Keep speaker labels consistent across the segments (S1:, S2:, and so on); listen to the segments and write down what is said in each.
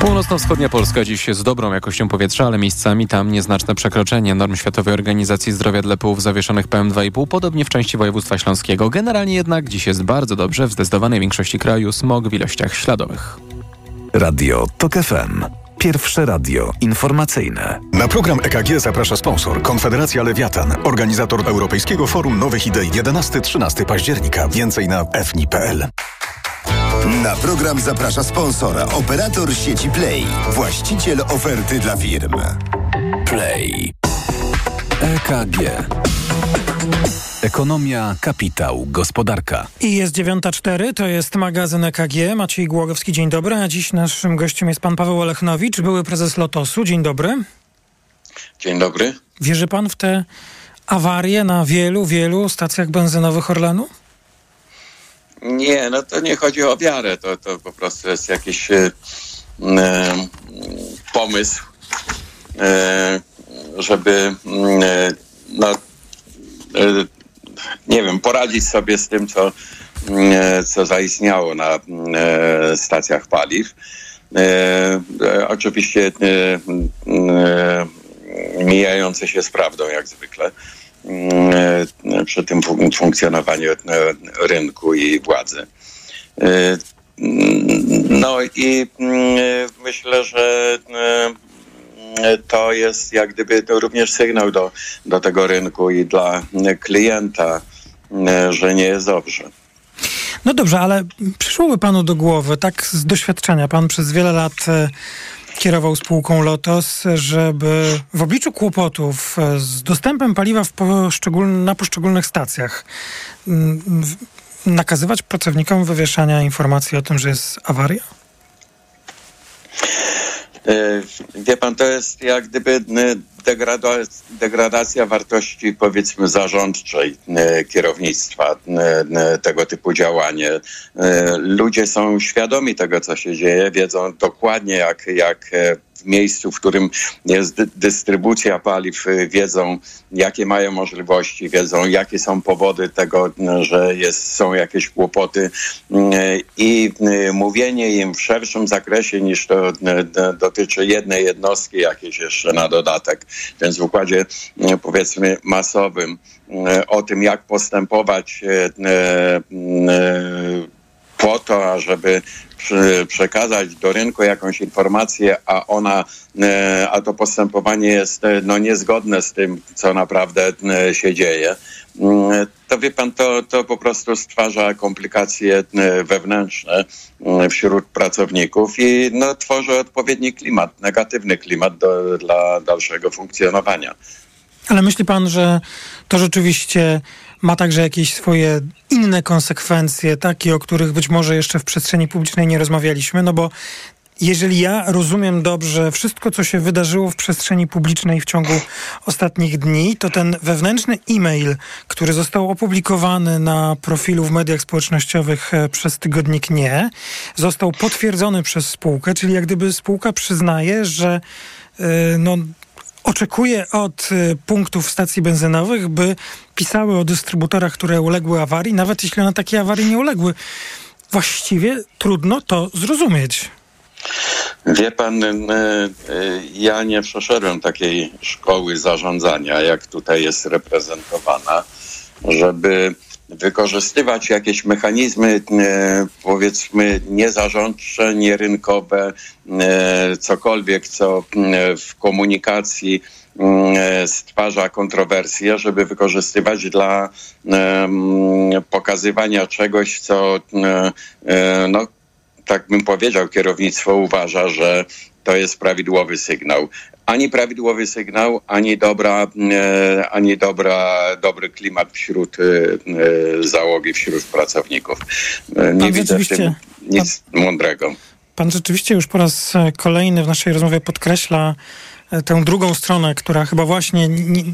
S1: Północno-wschodnia Polska dziś z dobrą jakością powietrza, ale miejscami tam nieznaczne przekroczenie norm Światowej Organizacji Zdrowia dla pyłów zawieszonych PM2,5, podobnie w części województwa śląskiego. Generalnie jednak dziś jest bardzo dobrze, w zdecydowanej większości kraju smog w ilościach śladowych.
S2: Radio TOK FM. Pierwsze radio informacyjne.
S3: Na program EKG zaprasza sponsor Konfederacja Lewiatan, organizator Europejskiego Forum Nowych Idei 11-13 października. Więcej na fni.pl.
S4: Na program zaprasza sponsora, operator sieci Play, właściciel oferty dla firm.
S2: Play. EKG. Ekonomia, kapitał, gospodarka.
S5: I jest 9.04, to jest magazyn EKG. Maciej Głogowski, dzień dobry. A dziś naszym gościem jest pan Paweł Olechnowicz, były prezes Lotosu. Dzień dobry.
S6: Dzień dobry.
S5: Wierzy pan w te awarie na wielu, wielu stacjach benzynowych Orlenu?
S6: Nie, no to nie chodzi o wiarę, to, to po prostu jest jakiś e, e, pomysł, e, żeby e, no, e, nie wiem, poradzić sobie z tym, co, e, co zaistniało na e, stacjach paliw. oczywiście mijające się z prawdą, jak zwykle. E, przy tym funkcjonowaniu e, rynku i władzy. E, no i myślę, że to jest jak gdyby również sygnał do, do tego rynku i dla klienta, że nie jest dobrze.
S5: No dobrze, ale przyszłoby panu do głowy, tak z doświadczenia, pan przez wiele lat kierował spółką Lotos, żeby w obliczu kłopotów z dostępem paliwa poszczegól na poszczególnych stacjach mm, nakazywać pracownikom wywieszania informacji o tym, że jest awaria?
S6: E, wie pan, to jest jak gdyby e, degradacja, wartości powiedzmy zarządczej e, kierownictwa tego typu działanie. Ludzie są świadomi tego, co się dzieje, wiedzą dokładnie jak, jak miejscu, w którym jest dy dystrybucja paliw, y, wiedzą, jakie mają możliwości, wiedzą, jakie są powody tego, że jest, są jakieś kłopoty y, i y, mówienie im w szerszym zakresie niż to dotyczy jednej jednostki jakieś jeszcze na dodatek, więc w układzie powiedzmy masowym o tym, jak postępować po to, ażeby przekazać do rynku jakąś informację, a ona, e, a to postępowanie jest e, no, niezgodne z tym, co naprawdę e, się dzieje, mm, to wie pan, to, to po prostu stwarza komplikacje wewnętrzne wśród pracowników i no, tworzy odpowiedni klimat, negatywny klimat do, dla dalszego funkcjonowania.
S5: Ale myśli pan, że to rzeczywiście ma także jakieś swoje inne konsekwencje, takie, o których być może jeszcze w przestrzeni publicznej nie rozmawialiśmy, no bo jeżeli ja rozumiem dobrze wszystko, co się wydarzyło w przestrzeni publicznej w ciągu ostatnich dni, to ten wewnętrzny e-mail, który został opublikowany na profilu w mediach społecznościowych e, przez tygodnik Nie, został potwierdzony przez spółkę, czyli jak gdyby spółka przyznaje, że yy, no, oczekuje od y, punktów stacji benzynowych, by pisały o dystrybutorach, które uległy awarii, nawet jeśli one takiej awarii nie uległy. Właściwie trudno to zrozumieć.
S6: Wie pan, y, y, ja nie przeszedłem takiej szkoły zarządzania, jak tutaj jest reprezentowana, żeby wykorzystywać jakieś mechanizmy, e, powiedzmy, niezarządcze, nierynkowe, e, cokolwiek, co e, w komunikacji stwarza kontrowersje, żeby wykorzystywać dla pokazywania czegoś, co, no, tak bym powiedział, kierownictwo uważa, że to jest prawidłowy sygnał ani prawidłowy sygnał, ani dobra, e, ani dobra, dobry klimat wśród e, e, załogi, wśród pracowników. Nie widzę w tym nic pan, mądrego.
S5: Pan rzeczywiście już po raz kolejny w naszej rozmowie podkreśla tę drugą stronę, która chyba właśnie nie,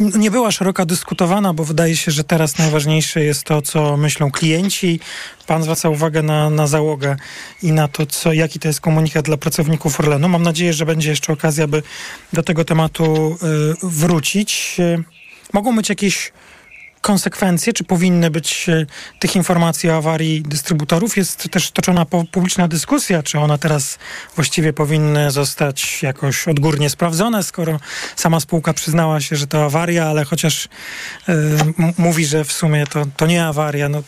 S5: nie, była szeroko dyskutowana, bo wydaje się, że teraz najważniejsze jest to, co myślą klienci. Pan zwraca uwagę na, na załogę i na to, co, jaki to jest komunikat dla pracowników Orlenu. Mam nadzieję, że będzie jeszcze okazja, by do tego tematu y, wrócić. Mogą być jakieś konsekwencje, czy powinny być e, tych informacji o awarii dystrybutorów? Jest też toczona publiczna dyskusja, czy one teraz właściwie powinny zostać jakoś odgórnie sprawdzone, skoro sama spółka przyznała się, że to awaria, ale chociaż y, mówi, że w sumie to, to nie awaria. No,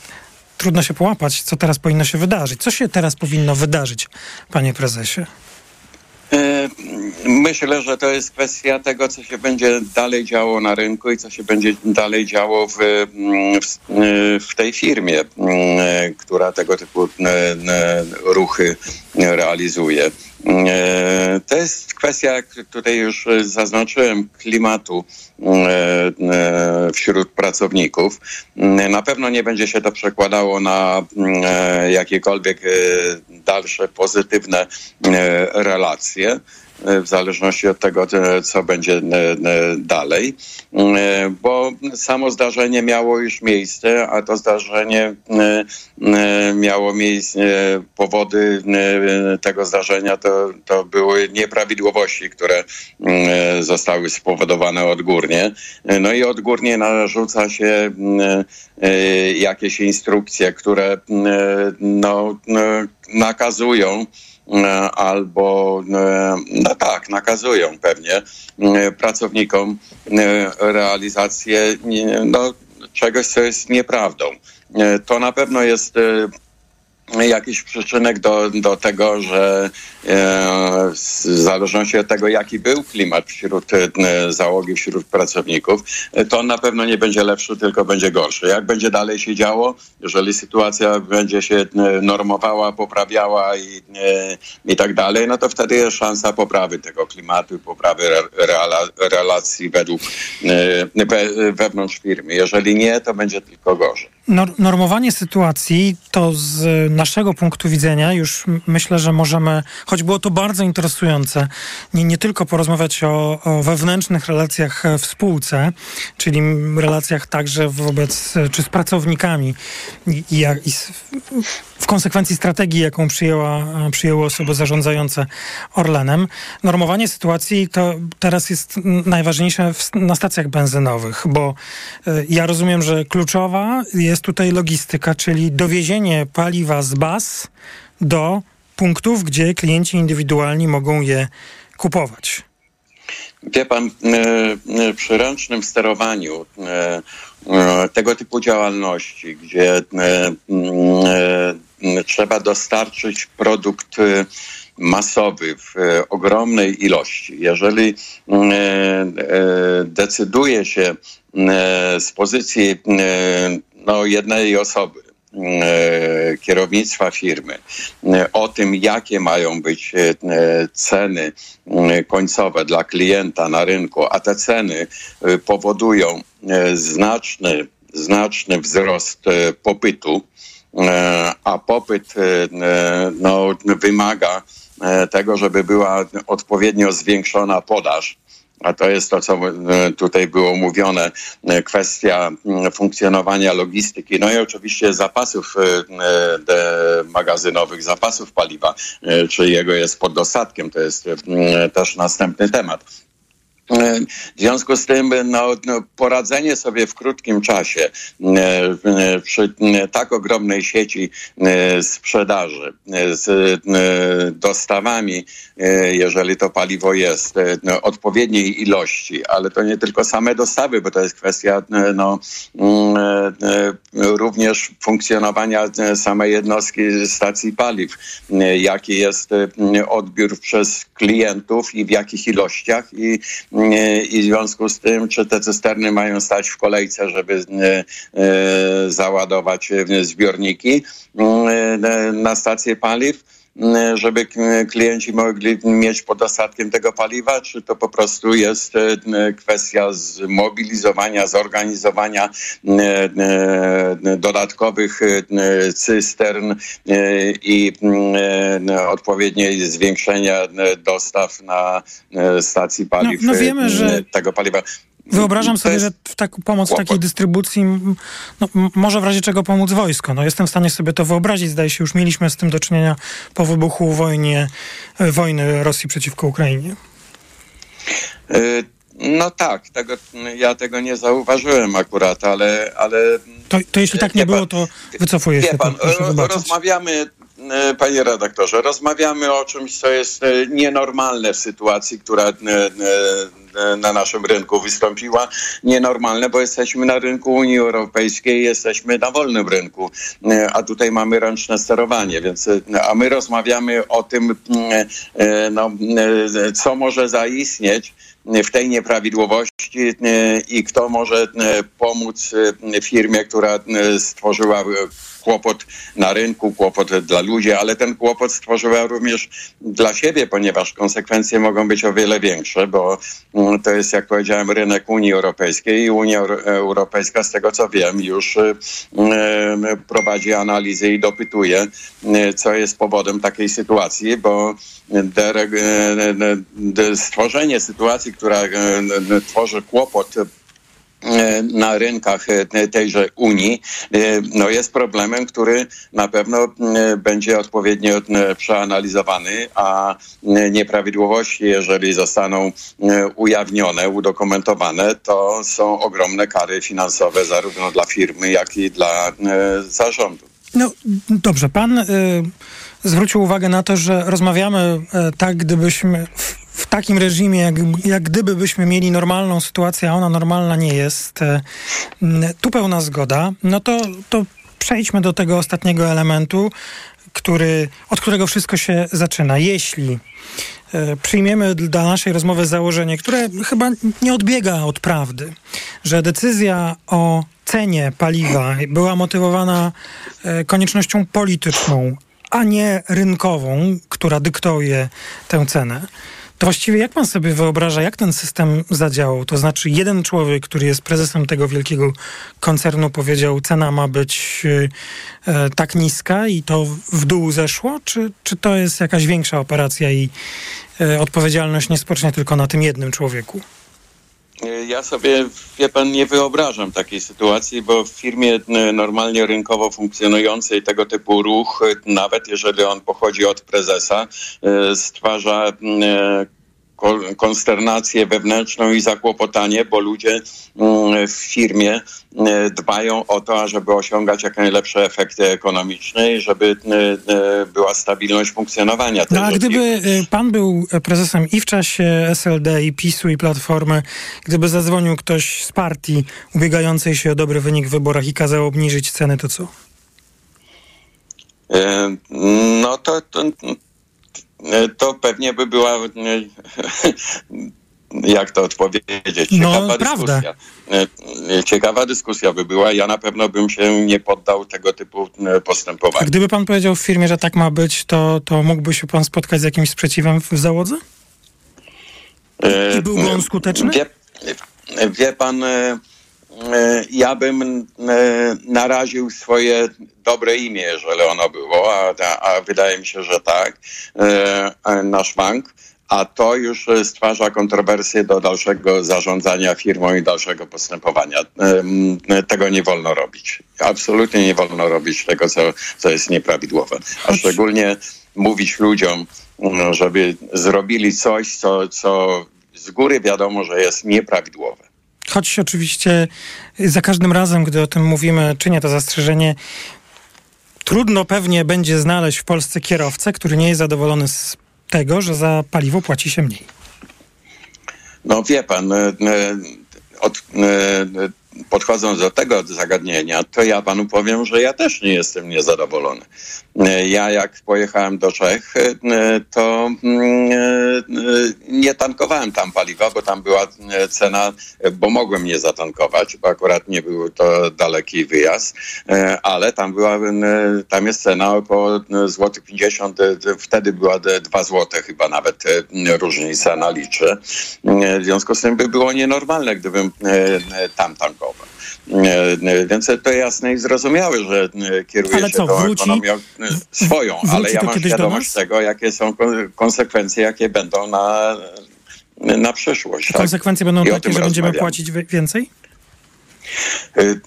S5: trudno się połapać, co teraz powinno się wydarzyć. Co się teraz powinno wydarzyć, panie prezesie?
S6: Myślę, że to jest kwestia tego, co się będzie dalej działo na rynku i co się będzie dalej działo w, mm, w, w tej firmie, mm, która tego typu ruchy realizuje. To jest kwestia, jak tutaj już zaznaczyłem, klimatu wśród pracowników. Na pewno nie będzie się to przekładało na jakiekolwiek dalsze pozytywne relacje. E, w zależności od tego, e, co będzie e, dalej, bo samo zdarzenie miało już miejsce, a to zdarzenie miało miejsce, powody tego zdarzenia to, to były nieprawidłowości, które zostały spowodowane odgórnie. No i odgórnie narzuca się jakieś instrukcje, które no, nakazują albo e, no tak, nakazują pewnie e, pracownikom realizację no, czegoś, co jest nieprawdą. To na pewno jest jakiś przyczynek do, do tego, że e, w zależności od tego, jaki był klimat wśród e, załogi, wśród pracowników, e, to na pewno nie będzie lepszy, tylko będzie gorszy. Jak będzie dalej się działo, jeżeli sytuacja będzie się normowała, poprawiała i, i tak dalej, no to wtedy jest szansa poprawy tego klimatu, poprawy relacji według wewnątrz firmy. Jeżeli nie, to będzie tylko gorzej.
S5: Normowanie sytuacji to z naszego punktu widzenia już myślę, że możemy, choć było to bardzo interesujące, nie, nie tylko porozmawiać o, o wewnętrznych relacjach w spółce, czyli relacjach także wobec, czy z pracownikami i, i, i w konsekwencji strategii, jaką przyjęła, przyjęły osoby zarządzające Orlenem. Normowanie sytuacji to teraz jest najważniejsze w, na stacjach benzynowych, bo y, ja rozumiem, że kluczowa jest tutaj logistyka, czyli dowiezienie paliwa z baz do punktów, gdzie klienci indywidualni mogą je kupować.
S6: Wie pan, przy ręcznym sterowaniu tego typu działalności, gdzie trzeba dostarczyć produkt masowy w ogromnej ilości. Jeżeli decyduje się z pozycji no, jednej osoby, e, kierownictwa firmy e, o tym, jakie mają być e, ceny końcowe dla klienta na rynku, a te ceny powodują znaczny, znaczny wzrost popytu, a popyt no, wymaga tego, żeby była odpowiednio zwiększona podaż a to jest to, co e, tutaj było mówione, e, kwestia mm, funkcjonowania logistyki, no i oczywiście zapasów e, magazynowych, zapasów paliwa, czy jego jest pod dostatkiem, to jest też następny temat. W związku z tym no, no, poradzenie sobie w krótkim czasie e, przy tak ogromnej sieci e, sprzedaży e, z dostawami, jeżeli to paliwo jest, no, odpowiedniej ilości, ale to nie tylko same dostawy, bo to jest kwestia no, mm, również funkcjonowania samej jednostki stacji paliw, jaki jest odbiór przez klientów i w jakich ilościach i i w związku z tym, czy te cysterny mają stać w kolejce, żeby e, e, załadować zbiorniki e, na stację paliw żeby klienci mogli mieć pod dostatkiem tego paliwa, czy to po prostu jest kwestia zmobilizowania, zorganizowania dodatkowych cystern i odpowiedniej zwiększenia dostaw na stacji paliw
S5: no, no wiemy, że
S6: tego paliwa.
S5: Wyobrażam sobie, że w tak, pomoc w takiej dystrybucji no, może w razie czego pomóc wojsko. No, jestem w stanie sobie to wyobrazić. Zdaje się, już mieliśmy z tym do czynienia po wybuchu wojnie, e, wojny Rosji przeciwko Ukrainie.
S6: E, No tak, tego, ja tego nie zauważyłem akurat, ale... ale
S5: to, to jeśli tak nie było, to wycofuję się.
S6: Pan, rozmawiamy, e, panie redaktorze, rozmawiamy o czymś, co jest e, nienormalne w sytuacji, która e, na naszym rynku wystąpiła. Nienormalne, bo jesteśmy na rynku Unii Europejskiej, jesteśmy na wolnym rynku, a tutaj mamy ręczne sterowanie, więc a my rozmawiamy o tym, no, co może zaistnieć w tej nieprawidłowości e, i kto może e, pomóc e, firmie, która stworzyła kłopot na rynku, kłopot dla ludzi, ale ten kłopot stworzyła również dla siebie, ponieważ konsekwencje mogą być o wiele większe, bo mm, to jest, jak powiedziałem, rynek Unii Europejskiej i Unia Europejska, z tego co wiem, już prowadzi analizy i dopytuje, co jest powodem takiej sytuacji, bo stworzenie sytuacji, która tworzy kłopot na rynkach e, tejże Unii e, no jest problemem, który na pewno będzie odpowiednio przeanalizowany, a nieprawidłowości, jeżeli zostaną ujawnione, udokumentowane, to są ogromne kary finansowe zarówno dla firmy, jak i dla zarządu.
S5: No dobrze, pan y, zwrócił uwagę na to, że rozmawiamy y, tak, gdybyśmy w takim reżimie, jak, jak gdyby byśmy mieli normalną sytuację, a ona normalna nie jest, e, tu pełna zgoda, no to, to przejdźmy do tego ostatniego elementu, który, od którego wszystko się zaczyna. Jeśli e, przyjmiemy dla naszej rozmowy założenie, które chyba nie odbiega od prawdy, że decyzja o cenie paliwa była motywowana e, koniecznością polityczną, a nie rynkową, która dyktuje tę cenę to właściwie jak pan sobie wyobraża, jak ten system zadziałał? To znaczy jeden człowiek, który jest prezesem tego wielkiego koncernu powiedział, cena ma być e, tak niska i to w dół zeszło? Czy, czy to jest jakaś większa operacja i e, odpowiedzialność nie spocznie tylko na tym jednym człowieku?
S6: Ja sobie, wie pan, nie wyobrażam takiej sytuacji, bo w firmie e, normalnie rynkowo funkcjonującej tego typu ruch, e, nawet jeżeli on pochodzi od prezesa, e, stwarza konsternację wewnętrzną i zakłopotanie, bo ludzie mm, w firmie mm, dbają o to, żeby osiągać jak najlepsze efekty ekonomiczne i żeby mm, była stabilność funkcjonowania.
S5: No a gdyby firmy. pan był prezesem i w czasie SLD, i PiSu, i Platformy, gdyby zadzwonił ktoś z partii ubiegającej się o dobry wynik w wyborach i kazał obniżyć ceny, to co?
S6: No to, to, E, to pewnie by była e, jak to odpowiedzieć?
S5: No, Ciekawa no, dyskusja.
S6: E, ciekawa dyskusja by była. Ja na pewno bym się nie poddał tego typu postępowaniu.
S5: A gdyby pan powiedział w firmie, że tak ma być, to, to mógłby się pan spotkać z jakimś sprzeciwem w załodze? I byłby on skuteczny?
S6: Wie, wie pan E, ja bym e, naraził swoje dobre imię, jeżeli ono było, a, a wydaje mi się, że tak, e, nasz bank, a to już stwarza kontrowersje do dalszego zarządzania firmą i dalszego postępowania. Tego nie wolno robić. Absolutnie nie wolno robić tego, co, co jest nieprawidłowe. A szczególnie mówić ludziom, żeby zrobili coś, co, co z góry wiadomo, że jest nieprawidłowe.
S5: Choć oczywiście za każdym razem, gdy o tym mówimy, czynię to zastrzeżenie, trudno pewnie będzie znaleźć w Polsce kierowcę, który nie jest zadowolony z tego, że za paliwo płaci się mniej.
S6: No wie pan, e, e, od, e, podchodząc do tego zagadnienia, to ja panu powiem, że ja też nie jestem niezadowolony. Ja jak pojechałem do Czech, to mm, nie tankowałem tam paliwa, bo tam była cena, bo mogłem nie zatankować, bo akurat nie był to daleki wyjazd, ale tam była, tam jest cena około złotych 50, wtedy była 2 złote chyba nawet różnica na liczy. W związku z tym by było nienormalne, gdybym tam tankował. Więc to jasne i zrozumiałe, że kieruje ale się co, tą wróci, ekonomią swoją, ale ja mam świadomość tego, jakie są konsekwencje, jakie będą na, na przyszłość.
S5: Tak? Konsekwencje będą takie, że będziemy płacić więcej?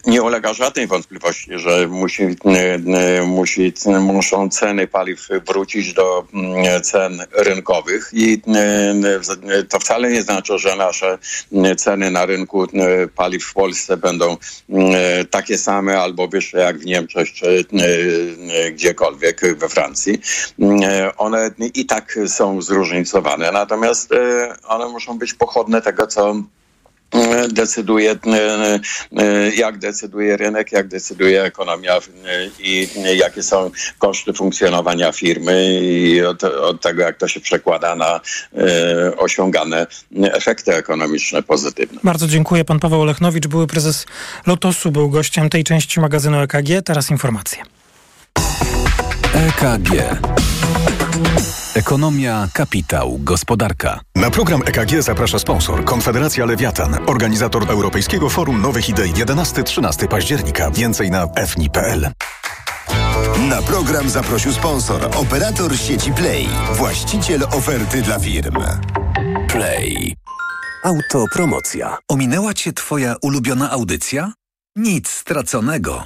S6: Nie ulega żadnej wątpliwości, że musi, musi, muszą ceny paliw wrócić do mm, cen rynkowych i to wcale nie znaczy, że nasze ceny na rynku paliw w Polsce będą takie same albo wyższe jak w Niemczech czy gdziekolwiek we Francji. One i tak są zróżnicowane, natomiast one muszą być pochodne tego, co decyduje, e, e, jak decyduje rynek, jak decyduje ekonomia i jakie są koszty funkcjonowania firmy i od, od tego, jak to się przekłada na e, osiągane efekty ekonomiczne pozytywne.
S5: Bardzo dziękuję. Pan Paweł Olechnowicz, były prezes Lotosu, był gościem tej części magazynu EKG. Teraz informacje.
S2: EKG. Ekonomia, kapitał, gospodarka.
S3: Na program EKG zaprasza sponsor Konfederacja Lewiatan, organizator Europejskiego Forum Nowych Idei 11-13 października. Więcej na fni.pl.
S4: Na program zaprosił sponsor, operator sieci Play, właściciel oferty dla firm.
S2: Play. Autopromocja. Ominęła cię twoja ulubiona audycja? Nic straconego.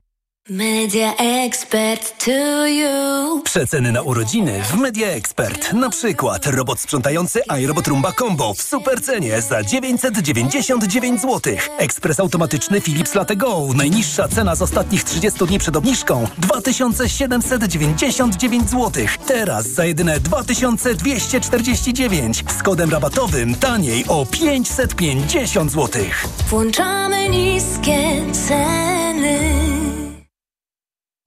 S7: Media Expert to you.
S8: Przeceny na urodziny w Media Expert. Na przykład robot sprzątający iRobot Rumba Combo w supercenie za 999 zł. Ekspres automatyczny Philips Latte Go. Najniższa cena z ostatnich 30 dni przed obniżką 2799 zł. Teraz za jedyne 2249. Z kodem rabatowym taniej o 550 zł.
S7: Włączamy niskie ceny.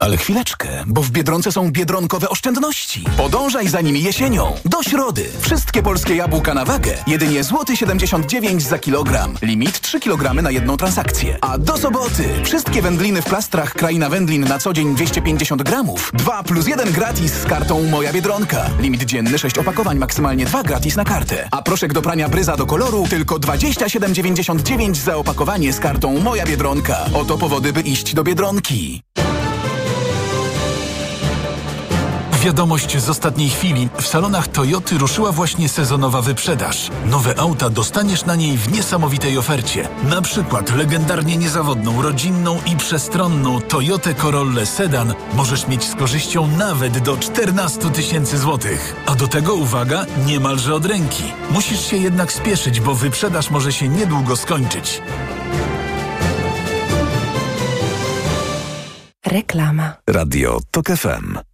S9: Ale chwileczkę, bo w Biedronce są biedronkowe oszczędności. Podążaj za nimi jesienią. Do środy. Wszystkie polskie jabłka na wagę. Jedynie złoty 79 za kilogram. Limit 3 kg na jedną transakcję. A do soboty. Wszystkie wędliny w plastrach Kraina Wędlin na co dzień 250 gramów. 2 plus 1 gratis z kartą Moja Biedronka. Limit dzienny 6 opakowań, maksymalnie 2 gratis na kartę. A proszek do prania bryza do koloru tylko 27,99 za opakowanie z kartą Moja Biedronka. Oto powody, by iść do Biedronki.
S10: Wiadomość z ostatniej chwili. W salonach Toyoty ruszyła właśnie sezonowa wyprzedaż. Nowe auta dostaniesz na niej w niesamowitej ofercie. Na przykład legendarnie niezawodną, rodzinną i przestronną Toyotę Corollę Sedan możesz mieć z korzyścią nawet do 14 tysięcy złotych. A do tego uwaga, niemalże od ręki. Musisz się jednak spieszyć, bo wyprzedaż może się niedługo skończyć.
S11: Reklama.
S2: Radio TOK FM.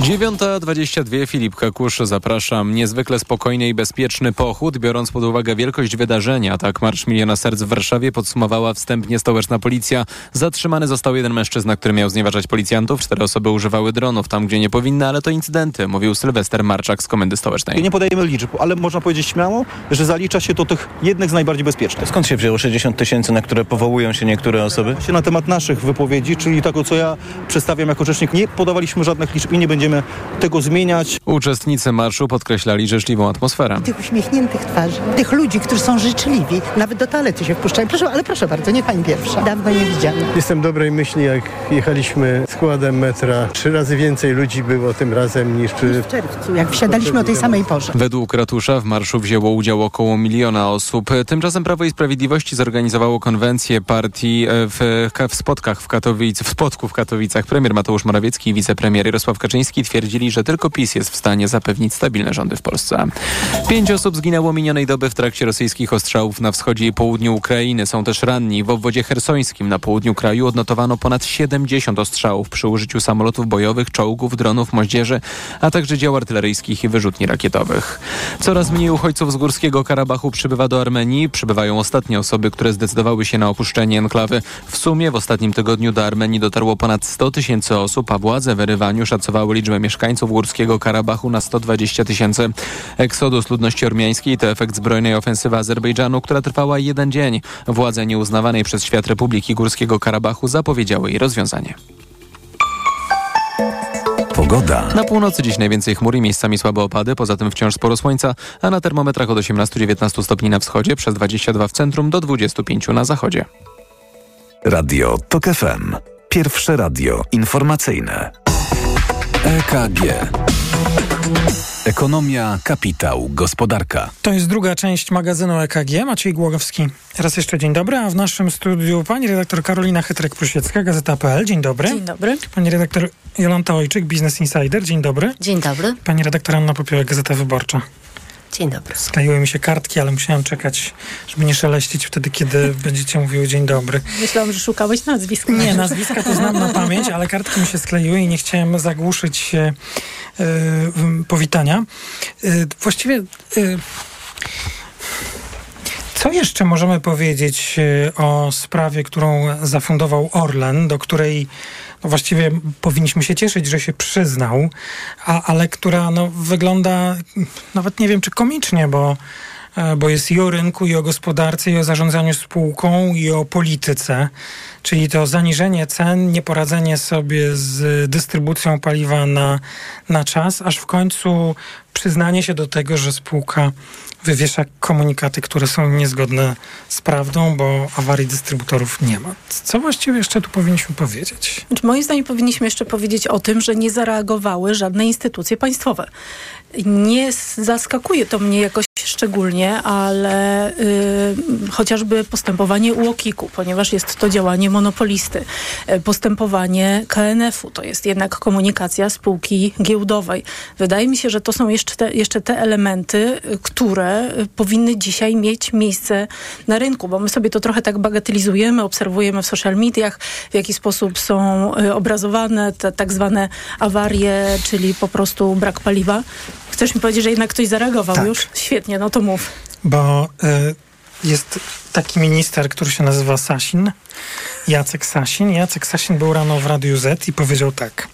S1: 9.22 Filip Kakusz, zapraszam. Niezwykle spokojny i bezpieczny pochód, biorąc pod uwagę wielkość wydarzenia. Tak Marsz Miliona Serc w Warszawie podsumowała wstępnie stołeczna policja. Zatrzymany został jeden mężczyzna, który miał znieważać policjantów. Cztery osoby używały dronów tam, gdzie nie powinny, ale to incydenty, mówił Sylwester Marczak z Komendy Stołecznej.
S12: Nie podajemy liczb, ale można powiedzieć śmiało, że zalicza się to tych jednych z najbardziej bezpiecznych.
S13: Skąd się wzięło 60 tysięcy, na które powołują się niektóre osoby?
S12: Na temat naszych wypowiedzi, czyli tego, co ja przedstawiam jako rzecznik, nie podawaliśmy żadnych liczb i nie będziemy tego zmieniać.
S1: Uczestnicy marszu podkreślali życzliwą atmosferę.
S14: Tych uśmiechniętych twarzy, tych ludzi, którzy są życzliwi, nawet do toalety się wpuszczają. Proszę, ale proszę bardzo, nie pani pierwsza. Dawno nie widziana.
S15: Jestem dobrej myśli, jak jechaliśmy składem metra. Trzy razy więcej ludzi było tym razem niż przy...
S14: W czerwcu, jak wsiadaliśmy o tej samej porze.
S1: Według ratusza w marszu wzięło udział około miliona osób. Tymczasem Prawo i Sprawiedliwości zorganizowało konwencję partii w, w spotkach w Katowic, w spotku w Katowicach. Premier Mateusz Morawiecki i wicepremier Jarosław Kaczyński Twierdzili, że tylko PiS jest w stanie zapewnić stabilne rządy w Polsce. Pięć osób zginęło minionej doby w trakcie rosyjskich ostrzałów na wschodzie i południu Ukrainy. Są też ranni. W obwodzie hersońskim na południu kraju odnotowano ponad 70 ostrzałów przy użyciu samolotów bojowych, czołgów, dronów, moździerzy, a także dział artyleryjskich i wyrzutni rakietowych. Coraz mniej uchodźców z Górskiego Karabachu przybywa do Armenii. Przybywają ostatnie osoby, które zdecydowały się na opuszczenie enklawy. W sumie w ostatnim tygodniu do Armenii dotarło ponad 100 tysięcy osób, a władze w Erywaniu szacowały liczbę mieszkańców Górskiego Karabachu na 120 tysięcy. Eksodus ludności ormiańskiej to efekt zbrojnej ofensywy Azerbejdżanu, która trwała jeden dzień. Władze nieuznawanej przez świat Republiki Górskiego Karabachu zapowiedziały jej rozwiązanie.
S2: Pogoda.
S1: Na północy dziś najwięcej chmur i miejscami słabe opady, poza tym wciąż sporo słońca, a na termometrach od 18-19 stopni na wschodzie, przez 22 w centrum do 25 na zachodzie.
S2: Radio TOK FM. Pierwsze radio informacyjne. EKG. Ekonomia, kapitał, gospodarka.
S5: To jest druga część magazynu EKG. Maciej Głogowski. Raz jeszcze dzień dobry, a w naszym studiu pani redaktor Karolina Chytrek-Prusiecka, Gazeta.pl. Dzień dobry.
S11: Dzień dobry.
S5: Pani redaktor Jolanta Ojczyk, Business Insider. Dzień dobry.
S11: Dzień dobry.
S5: Pani redaktor Anna Popiołek, Gazeta Wyborcza.
S11: Dzień dobry.
S5: Skleiły mi się kartki, ale musiałem czekać, żeby nie szeleścić wtedy, kiedy będziecie mówiły dzień dobry.
S11: Myślałam, że szukałeś nazwiska.
S5: Nie, nazwiska to znam na pamięć, ale kartki mi się skleiły i nie chciałem zagłuszyć e, powitania. E, właściwie... E, co jeszcze możemy powiedzieć o sprawie, którą zafundował Orlen, do której no właściwie powinniśmy się cieszyć, że się przyznał, a, ale która no, wygląda nawet nie wiem czy komicznie, bo, bo jest i o rynku, i o gospodarce, i o zarządzaniu spółką, i o polityce. Czyli to zaniżenie cen, nieporadzenie sobie z dystrybucją paliwa na, na czas, aż w końcu przyznanie się do tego, że spółka wywiesza komunikaty, które są niezgodne z prawdą, bo awarii dystrybutorów nie ma. Co właściwie jeszcze tu powinniśmy powiedzieć?
S11: Znaczy, moim zdaniem powinniśmy jeszcze powiedzieć o tym, że nie zareagowały żadne instytucje państwowe. Nie zaskakuje to mnie jakoś szczególnie, ale y, chociażby postępowanie UOKiK-u, ponieważ jest to działanie monopolisty. Y, postępowanie KNF-u to jest jednak komunikacja spółki giełdowej. Wydaje mi się, że to są jeszcze te, jeszcze te elementy, y, które powinny dzisiaj mieć miejsce na rynku, bo my sobie to trochę tak bagatelizujemy, obserwujemy w social mediach, w jaki sposób są y, obrazowane te tak zwane awarie, czyli po prostu brak paliwa. Chcesz mi powiedzieć, że jednak ktoś zareagował
S5: tak.
S11: już? Świetnie, no to mów.
S5: Bo y, jest taki minister, który się nazywa Sasin, Jacek Sasin. Jacek Sasin był rano w Radiu Z i powiedział tak.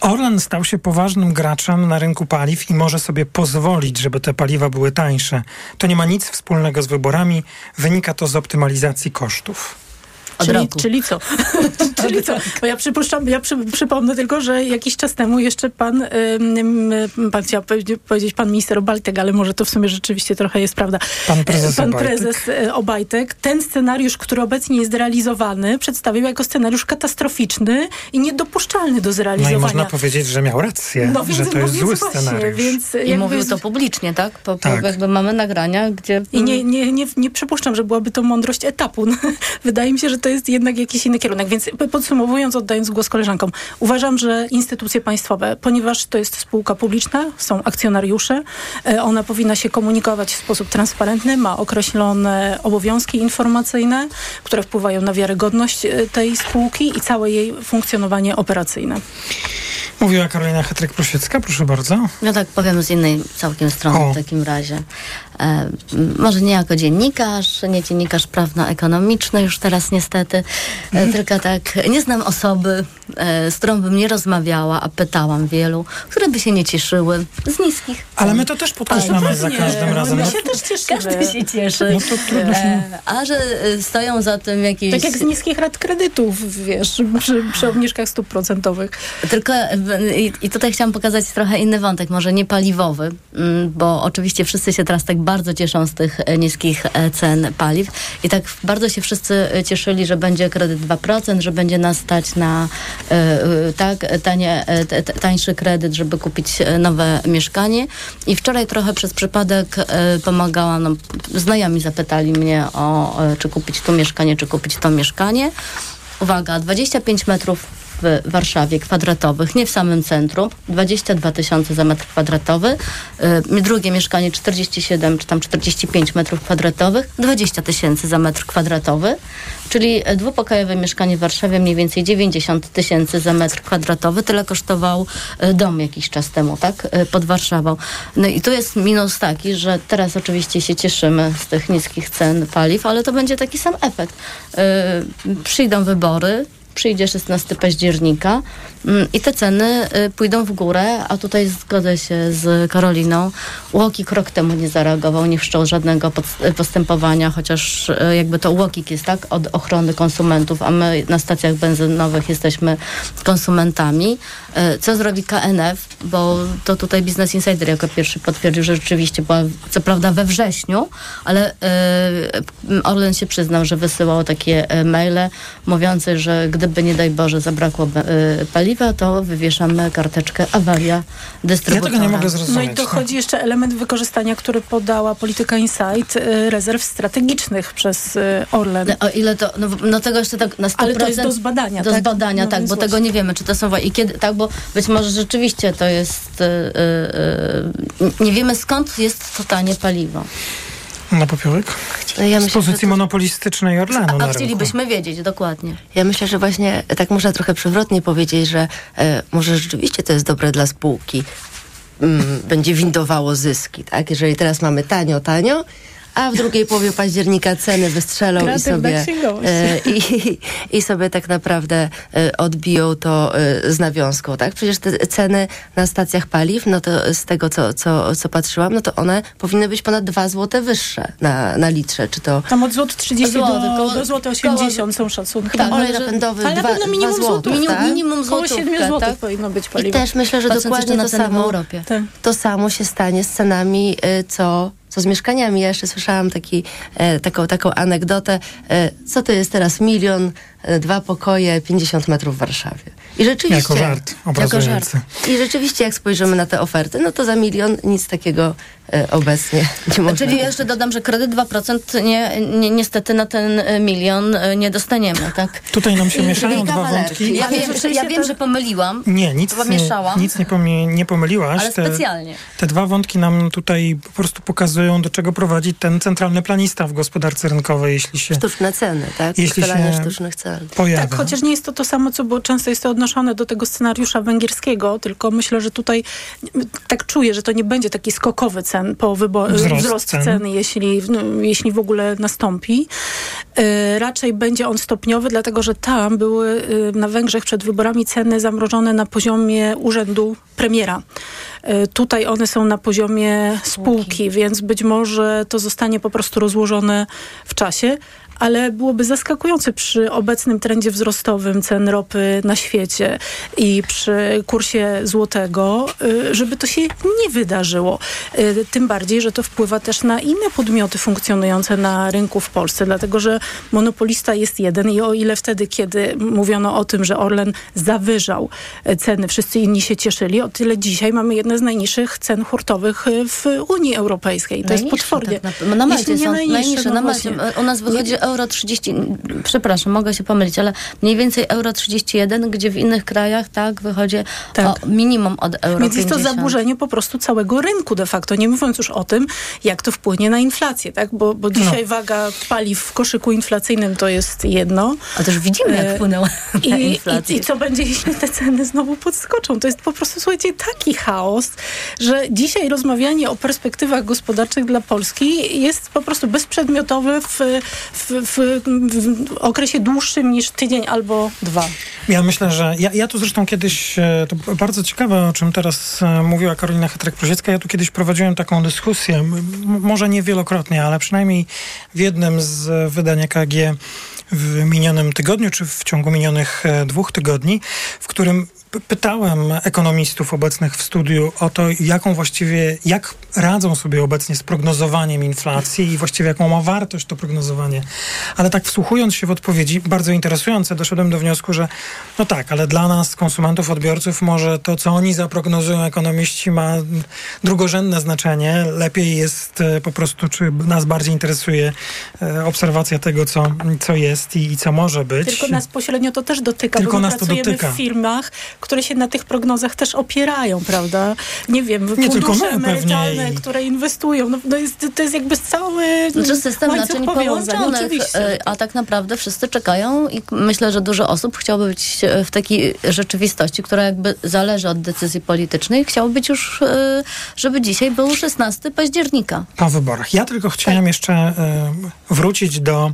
S5: Orlen stał się poważnym graczem na rynku paliw i może sobie pozwolić, żeby te paliwa były tańsze. To nie ma nic wspólnego z wyborami. Wynika to z optymalizacji kosztów.
S11: Czyli, czyli co? czyli co? Bo ja przypuszczam, ja przy, przypomnę tylko, że jakiś czas temu jeszcze pan, ym, pan chciał powiedzieć pan minister Obajtek, ale może to w sumie rzeczywiście trochę jest prawda.
S5: Pan prezes
S11: Pan
S5: Obajtek.
S11: prezes e, Obajtek ten scenariusz, który obecnie jest realizowany, przedstawił jako scenariusz katastroficzny i niedopuszczalny do
S5: No
S11: zrealizowania.
S5: i można powiedzieć, że miał rację,
S11: No więc-
S5: że to
S11: no
S5: jest zły
S11: właśnie,
S5: scenariusz.
S11: Więc
S16: I
S11: jakby
S16: mówił to publicznie, tak? Po, po,
S5: Tak.
S16: Jakby mamy nagrania, gdzie...
S11: I nie, nie, nie, nie przypuszczam, że byłaby to mądrość etapu. Wydaje mi się, że to jest jednak jakiś inny kierunek. Więc podsumowując, oddając głos koleżankom, uważam, że instytucje państwowe, ponieważ to jest spółka publiczna, są akcjonariusze, e, ona powinna się komunikować w sposób transparentny, ma określone obowiązki informacyjne, które wpływają na wiarygodność e, tej spółki i całe jej funkcjonowanie operacyjne.
S5: Mówiła Karolina Hetryk-Prosiecka, proszę bardzo.
S16: No tak, powiem z innej całkiem strony
S5: O.
S16: w takim razie. E, może nie jako dziennikarz, nie dziennikarz prawno-ekonomiczny już teraz niestety, e, tylko tak, nie znam osoby, e, z którą bym nie rozmawiała, a pytałam wielu, które by się nie cieszyły z niskich
S5: Ale my to też podkreślamy za każdym razem.
S11: My
S5: No,
S11: się też cieszymy.
S16: Każdy się cieszy.
S5: No to trudno się...
S16: A że stoją za tym jakieś...
S11: Tak jak z niskich rat kredytów, wiesz, przy, przy obniżkach stóp procentowych.
S16: Tylko i, i tutaj chciałam pokazać trochę inny wątek, może nie paliwowy, mm, bo oczywiście wszyscy się teraz tak bardzo cieszą z tych e, niskich e, cen paliw i tak bardzo się wszyscy e, cieszyli, że będzie kredyt 2%, że będzie nas stać na tak tanie, tańszy kredyt, żeby kupić nowe mieszkanie i wczoraj trochę przez przypadek pomagałam, no, znajomi zapytali mnie o czy kupić tu mieszkanie, czy kupić to mieszkanie. Uwaga, 25 metrów w Warszawie kwadratowych, nie w samym centrum, 22 tysiące za metr kwadratowy. Y, drugie mieszkanie 47 czy tam 45 metrów kwadratowych, 20 tysięcy za metr kwadratowy. Czyli dwupokojowe mieszkanie w Warszawie mniej więcej 90 tysięcy za metr kwadratowy. Tyle kosztował y, dom jakiś czas temu, tak? Y, pod Warszawą. No i tu jest minus taki, że teraz oczywiście się cieszymy z tych niskich cen paliw, ale to będzie taki sam efekt. Y, przyjdą wybory, przyjdzie 16 października mm, i te ceny y, pójdą w górę, a tutaj zgodzę się z Karoliną. Łokik rok temu nie zareagował, nie wszczął żadnego postępowania, chociaż y, jakby to Łokik jest tak od ochrony konsumentów, a my na stacjach benzynowych jesteśmy konsumentami. Y, co zrobi KNF? Bo to tutaj Business Insider jako pierwszy potwierdził, że rzeczywiście była co prawda we wrześniu, ale Orlen się przyznał, że wysyłał takie maile mówiące, że gdy gdyby nie daj Boże zabrakło y, paliwa, to wywieszamy karteczkę awaria dystrybutora.
S5: Ja tego nie mogę zrozumieć.
S11: No i dochodzi jeszcze element wykorzystania, który podała Polityka Insight, y, rezerw strategicznych przez y, Orlen.
S16: No, o ile to, no, no, tego jeszcze tak na 100%.
S11: Ale to jest do zbadania,
S16: Do
S11: tak?
S16: zbadania,
S11: no,
S16: tak, bo
S11: właśnie.
S16: tego nie wiemy, czy to są, i kiedy, tak, bo być może rzeczywiście to jest, nie wiemy skąd jest to tanie paliwo.
S5: Na popiołek?
S17: No ja
S5: Z
S17: myślę,
S5: pozycji
S17: że to-
S5: monopolistycznej Orlenu
S16: A
S5: na
S16: chcielibyśmy wiedzieć, dokładnie.
S17: Ja myślę, że właśnie tak można trochę przewrotnie powiedzieć, że e, może rzeczywiście to jest dobre dla spółki. Mm, będzie windowało zyski, tak? Jeżeli teraz mamy tanio, tanio, a w drugiej połowie października ceny wystrzelą i sobie, e, i, i sobie tak naprawdę e, odbiją to e, z nawiązką, tak? Przecież te ceny na stacjach paliw, no to z tego, co, co, co patrzyłam, no to one powinny być ponad 2 złote wyższe na, na litrze, czy to...
S11: Tam od złot 30
S16: Złoty,
S11: do,
S16: koło-
S11: do złota 80 są szacunki.
S17: Tak, olej napędowy
S11: ale na
S17: dwa-
S11: pewno minimum
S17: dwa złotych,
S11: złotów,
S17: tak?
S16: Minimum
S11: Koło
S16: złotówkę,
S11: 7 złotych
S16: tak?
S11: powinno być
S17: I
S11: paliwo.
S17: też myślę, że
S16: Patrząc
S17: dokładnie to samo,
S16: Europie.
S11: Tak.
S17: to samo się stanie z cenami, co, z mieszkaniami. Ja jeszcze słyszałam taki, e, taką, taką anegdotę, e, co to jest teraz milion, dwa pokoje, 50 metrów w Warszawie. I rzeczywiście...
S5: Jako żart obrazujący.
S17: I rzeczywiście jak spojrzymy na te oferty, no to za milion nic takiego e, obecnie nie można.
S16: Czyli jeszcze dodam, że kredyt 2% nie, nie, niestety na ten y, milion y, nie dostaniemy, tak?
S5: Tutaj nam się
S16: I-
S5: mieszają dwa wątki.
S16: Ja wiem, że, ja wiem, że pomyliłam.
S5: Nie, nic,
S16: Chyba
S5: nie,
S16: mieszałam.
S5: nic nie, pomie, nie pomyliłaś.
S16: Ale specjalnie.
S5: Te dwa wątki nam tutaj po prostu pokazują, do czego prowadzi ten centralny planista w gospodarce rynkowej, jeśli się
S17: Sztuczne ceny, tak?
S5: Jeśli
S17: Ustalanie
S5: się
S17: sztucznych cen.
S5: Pojawia.
S11: Tak, chociaż nie jest to to samo, co było często jest to odnoszone do tego scenariusza węgierskiego, tylko myślę, że tutaj tak czuję, że to nie będzie taki skokowy cen po
S5: Wzrost
S11: wzrost,
S5: cen.
S11: ceny, jeśli, no, jeśli w ogóle nastąpi. E, raczej będzie on stopniowy, dlatego że tam były e, na Węgrzech przed wyborami ceny zamrożone na poziomie urzędu premiera. E, Tutaj one są na poziomie spółki, więc być może to zostanie po prostu rozłożone w czasie. Ale byłoby zaskakujące przy obecnym trendzie wzrostowym cen ropy na świecie i przy kursie złotego, y, żeby to się nie wydarzyło. Y, Tym bardziej, że to wpływa też na inne podmioty funkcjonujące na rynku w Polsce, dlatego że monopolista jest jeden i o ile wtedy, kiedy mówiono o tym, że Orlen zawyżał e, ceny, wszyscy inni się cieszyli, o tyle dzisiaj mamy jedne z najniższych cen hurtowych w Unii Europejskiej. To jest potwornie.
S16: Tak, na, na
S11: Jeśli
S16: Malcie
S11: nie
S16: są
S11: najniższe,
S16: najniższe.
S11: no
S16: na Malcie. U nas wychodzi euro 30, przepraszam, mogę się pomylić, ale mniej więcej euro 31, gdzie w innych krajach tak wychodzi o minimum od euro
S11: Więc jest to
S16: 50.
S11: zaburzenie po prostu całego rynku de facto, nie mówiąc już o tym, jak to wpłynie na inflację, tak? Bo, bo dzisiaj
S16: No.
S11: waga paliw w koszyku inflacyjnym to jest jedno.
S16: A też widzimy, jak
S11: E,
S16: wpłynęła
S11: I,
S16: na
S11: i,
S16: inflację.
S11: I co będzie, jeśli te ceny znowu podskoczą? To jest po prostu, słuchajcie, taki chaos, że dzisiaj rozmawianie o perspektywach gospodarczych dla Polski jest po prostu bezprzedmiotowe w, w, w, w okresie dłuższym niż tydzień albo dwa.
S5: Ja myślę, że ja, ja tu zresztą kiedyś, e, to bardzo ciekawe, o czym teraz e, mówiła Karolina Hetrek-Prosiecka, ja tu kiedyś prowadziłem taką dyskusję, może nie wielokrotnie, ale przynajmniej w jednym z e, wydań EKG w minionym tygodniu, czy w ciągu minionych dwóch tygodni, w którym pytałem ekonomistów obecnych w studiu o to, jaką właściwie, jak radzą sobie obecnie z prognozowaniem inflacji i właściwie jaką ma wartość to prognozowanie. Ale tak wsłuchując się w odpowiedzi, bardzo interesujące, doszedłem do wniosku, że no tak, ale dla nas, konsumentów, odbiorców, może to, co oni zaprognozują ekonomiści, ma drugorzędne znaczenie. Lepiej jest e, po prostu, czy nas bardziej interesuje e, obserwacja tego, co, co jest i, i co może być.
S11: Tylko nas pośrednio to też dotyka,
S5: Tylko
S11: bo
S5: nas to dotyka.
S11: w firmach, które się na tych prognozach też opierają, prawda? Nie wiem,
S5: Nie tylko
S11: fundusze emerytalne, które inwestują. No, to, jest, to jest jakby cały
S16: Znaczy system naczyń
S11: oczywiście.
S16: e, a tak naprawdę wszyscy czekają i myślę, że dużo osób chciałoby być e, w takiej rzeczywistości, która jakby zależy od decyzji politycznej. Chciałoby być już, e, żeby dzisiaj był 16 października.
S5: po wyborach. Ja tylko chciałem jeszcze e, wrócić do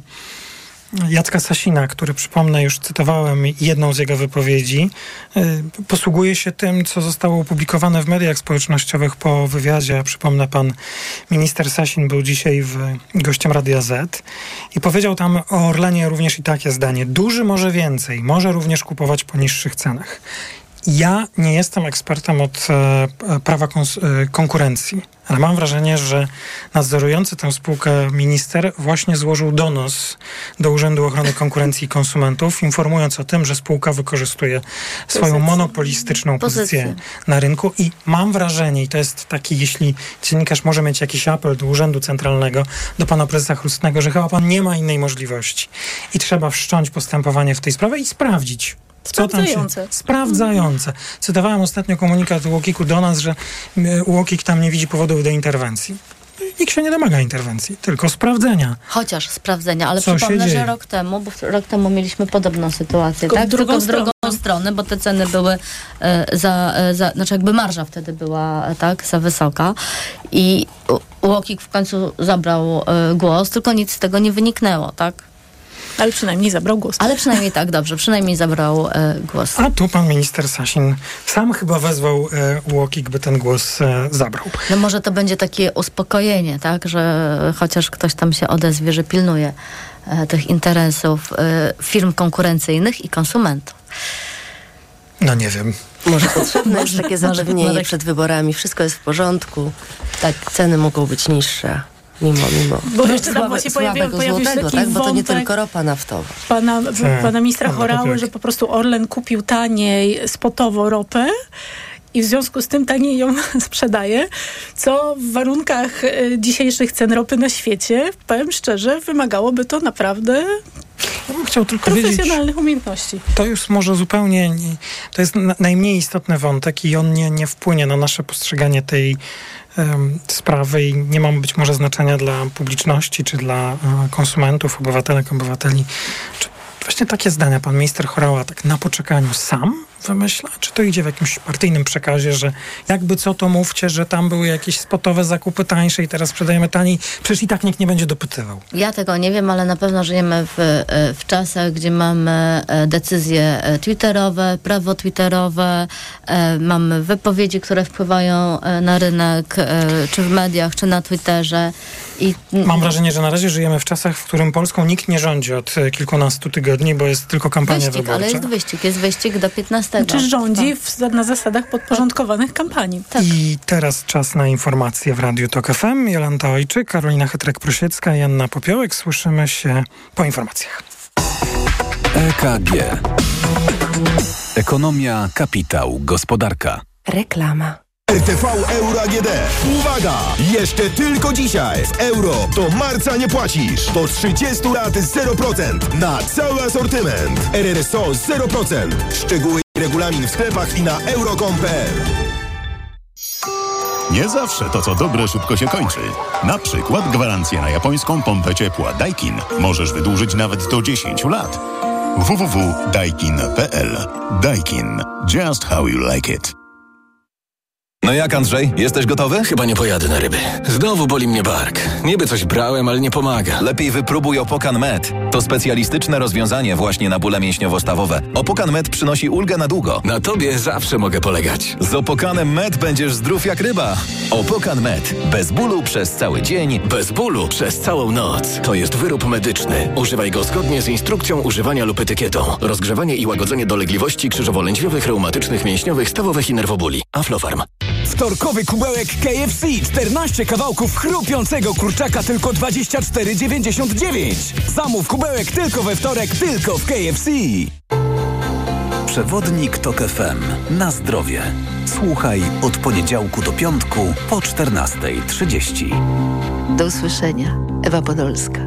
S5: Jacka Sasina, który przypomnę, już cytowałem jedną z jego wypowiedzi. E, posługuje się tym, co zostało opublikowane w mediach społecznościowych po wywiadzie. Przypomnę, pan minister Sasin był dzisiaj w, gościem Radia Z i powiedział tam o Orlenie również i takie zdanie. Duży może więcej, może również kupować po niższych cenach. Ja nie jestem ekspertem od e, prawa e, konkurencji, ale mam wrażenie, że nadzorujący tę spółkę minister właśnie złożył donos do Urzędu Ochrony Konkurencji i Konsumentów, informując o tym, że spółka wykorzystuje swoją monopolistyczną pozycję
S16: Pozycję.
S5: na rynku i mam wrażenie, i to jest taki, jeśli dziennikarz może mieć jakiś apel do Urzędu Centralnego, do pana prezesa Chrustnego, że chyba pan nie ma innej możliwości i trzeba wszcząć postępowanie w tej sprawie i sprawdzić.
S11: Sprawdzające.
S5: Sprawdzające. Cytowałem ostatnio komunikat UOKiK-u do nas, że UOKiK tam nie widzi powodów do interwencji. Nikt się nie domaga interwencji, tylko sprawdzenia.
S16: Chociaż sprawdzenia, ale
S5: Co się
S16: przypomnę, że rok temu, bo rok temu mieliśmy podobną sytuację,
S11: Tylko
S16: tak?
S11: w drugą
S16: Tylko w drugą stronę, bo te ceny były e, za, e, za, znaczy jakby marża wtedy była e, tak, za wysoka i UOKiK w końcu zabrał e, głos, tylko nic z tego nie wyniknęło, tak?
S11: Ale przynajmniej zabrał głos.
S16: Ale przynajmniej tak, dobrze, przynajmniej zabrał e, głos.
S5: A tu pan minister Sasin sam chyba wezwał e, UOKiK, by ten głos e, zabrał.
S16: No może to będzie takie uspokojenie, tak, że chociaż ktoś tam się odezwie, że pilnuje e, tych interesów e, firm konkurencyjnych i konsumentów.
S5: No nie wiem.
S18: Może potrzebne jest takie zapewnienie przed wyborami. Wszystko jest w porządku. Tak, ceny mogą być niższe. Mimo, mimo.
S11: Bo jeszcze tam
S18: Słabe-
S11: właśnie pojawił, pojawił się
S18: złotego,
S11: taki
S18: tak? Bo to nie tylko ropa naftowa.
S11: pana,
S18: Tak.
S11: pana ministra Chorały, że po prostu Orlen kupił taniej spotowo ropę i w związku z tym taniej ją sprzedaje, co w warunkach e, dzisiejszych cen ropy na świecie, powiem szczerze, wymagałoby to naprawdę
S5: Ja bym chciał tylko wiedzieć,
S11: profesjonalnych umiejętności.
S5: to już może zupełnie, nie, to jest na, najmniej istotny wątek i on nie, nie wpłynie na nasze postrzeganie tej sprawy i nie ma być może znaczenia dla publiczności, czy dla e, konsumentów, obywatelek, obywateli. Czy właśnie takie zdania pan minister Chorała tak na poczekaniu sam wymyśla? Czy to idzie w jakimś partyjnym przekazie, że jakby co to mówcie, że tam były jakieś spotowe zakupy tańsze i teraz sprzedajemy taniej? Przecież i tak nikt nie będzie dopytywał.
S16: Ja tego nie wiem, ale na pewno żyjemy w, e, w czasach, gdzie mamy e, decyzje e, twitterowe, prawo twitterowe, mamy wypowiedzi, które wpływają na rynek, czy w mediach, czy na Twitterze. I
S5: Mam wrażenie, że na razie żyjemy w czasach, w którym Polską nikt nie rządzi od kilkunastu tygodni, bo jest tylko kampania
S16: wyścig,
S5: wyborcza.
S16: ale jest wyścig, jest wyścig do 15.
S11: Czy rządzi w, na zasadach podporządkowanych kampanii.
S5: I teraz czas na informacje w Radiu Tok FM. Jolanta Ojczyk, Karolina Chytrek-Prusiecka i Anna Popiołek. Słyszymy się po informacjach.
S2: EKG. Ekonomia, kapitał, gospodarka.
S4: Reklama.
S19: RTV Euro AGD. Uwaga! Jeszcze tylko dzisiaj w euro do marca nie płacisz. Do 30 lat 0% na cały asortyment. RRSO 0%. Szczegóły i regulamin w sklepach i na euro.com.pl
S20: Nie zawsze to, co dobre, szybko się kończy. Na przykład gwarancję na japońską pompę ciepła Daikin możesz wydłużyć nawet do 10 lat. www.daikin.pl Daikin. Just how you like it.
S21: No jak Andrzej, jesteś gotowy? Chyba nie pojadę na ryby. Znowu boli mnie bark. Niby coś brałem, ale nie pomaga. Lepiej wypróbuj Opokan Med. To specjalistyczne rozwiązanie właśnie na bóle mięśniowo-stawowe. Opokan Med przynosi ulgę na długo.
S22: Na tobie zawsze mogę polegać.
S21: Z Opokanem Med będziesz zdrów jak ryba. Opokan Med. Bez bólu przez cały dzień.
S22: Bez bólu przez całą noc. To jest wyrób medyczny. Używaj go zgodnie z instrukcją używania lub etykietą. Rozgrzewanie i łagodzenie dolegliwości krzyżowo-lędźwiowych, reumatycznych, mięśniowych, stawowych i nerwobóli. Aflofarm.
S23: Wtorkowy kubełek KFC. 14 kawałków chrupiącego kurczaka tylko 24,99. Zamów kubełek tylko we wtorek, tylko w KFC.
S2: Przewodnik TOK FM. Na zdrowie. Słuchaj od poniedziałku do piątku po 14.30.
S24: Do usłyszenia. Ewa Podolska.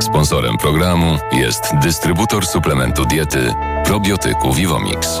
S25: Sponsorem programu jest dystrybutor suplementu diety probiotyku Vivomix.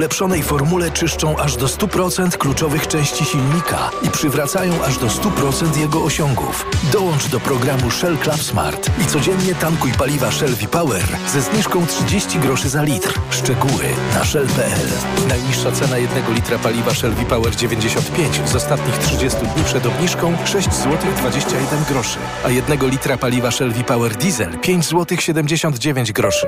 S8: ulepszonej formule czyszczą aż do 100% kluczowych części silnika i przywracają aż do 100% jego osiągów. Dołącz do programu Shell Club Smart i codziennie tankuj paliwa Shell V-Power ze zniżką 30 groszy za litr. Szczegóły na shell.pl. Najniższa cena jednego litra paliwa Shell V-Power 95 z ostatnich 30 dni przed obniżką 6 zł 21 groszy, a jednego litra paliwa Shell V-Power Diesel 5 zł 79 groszy.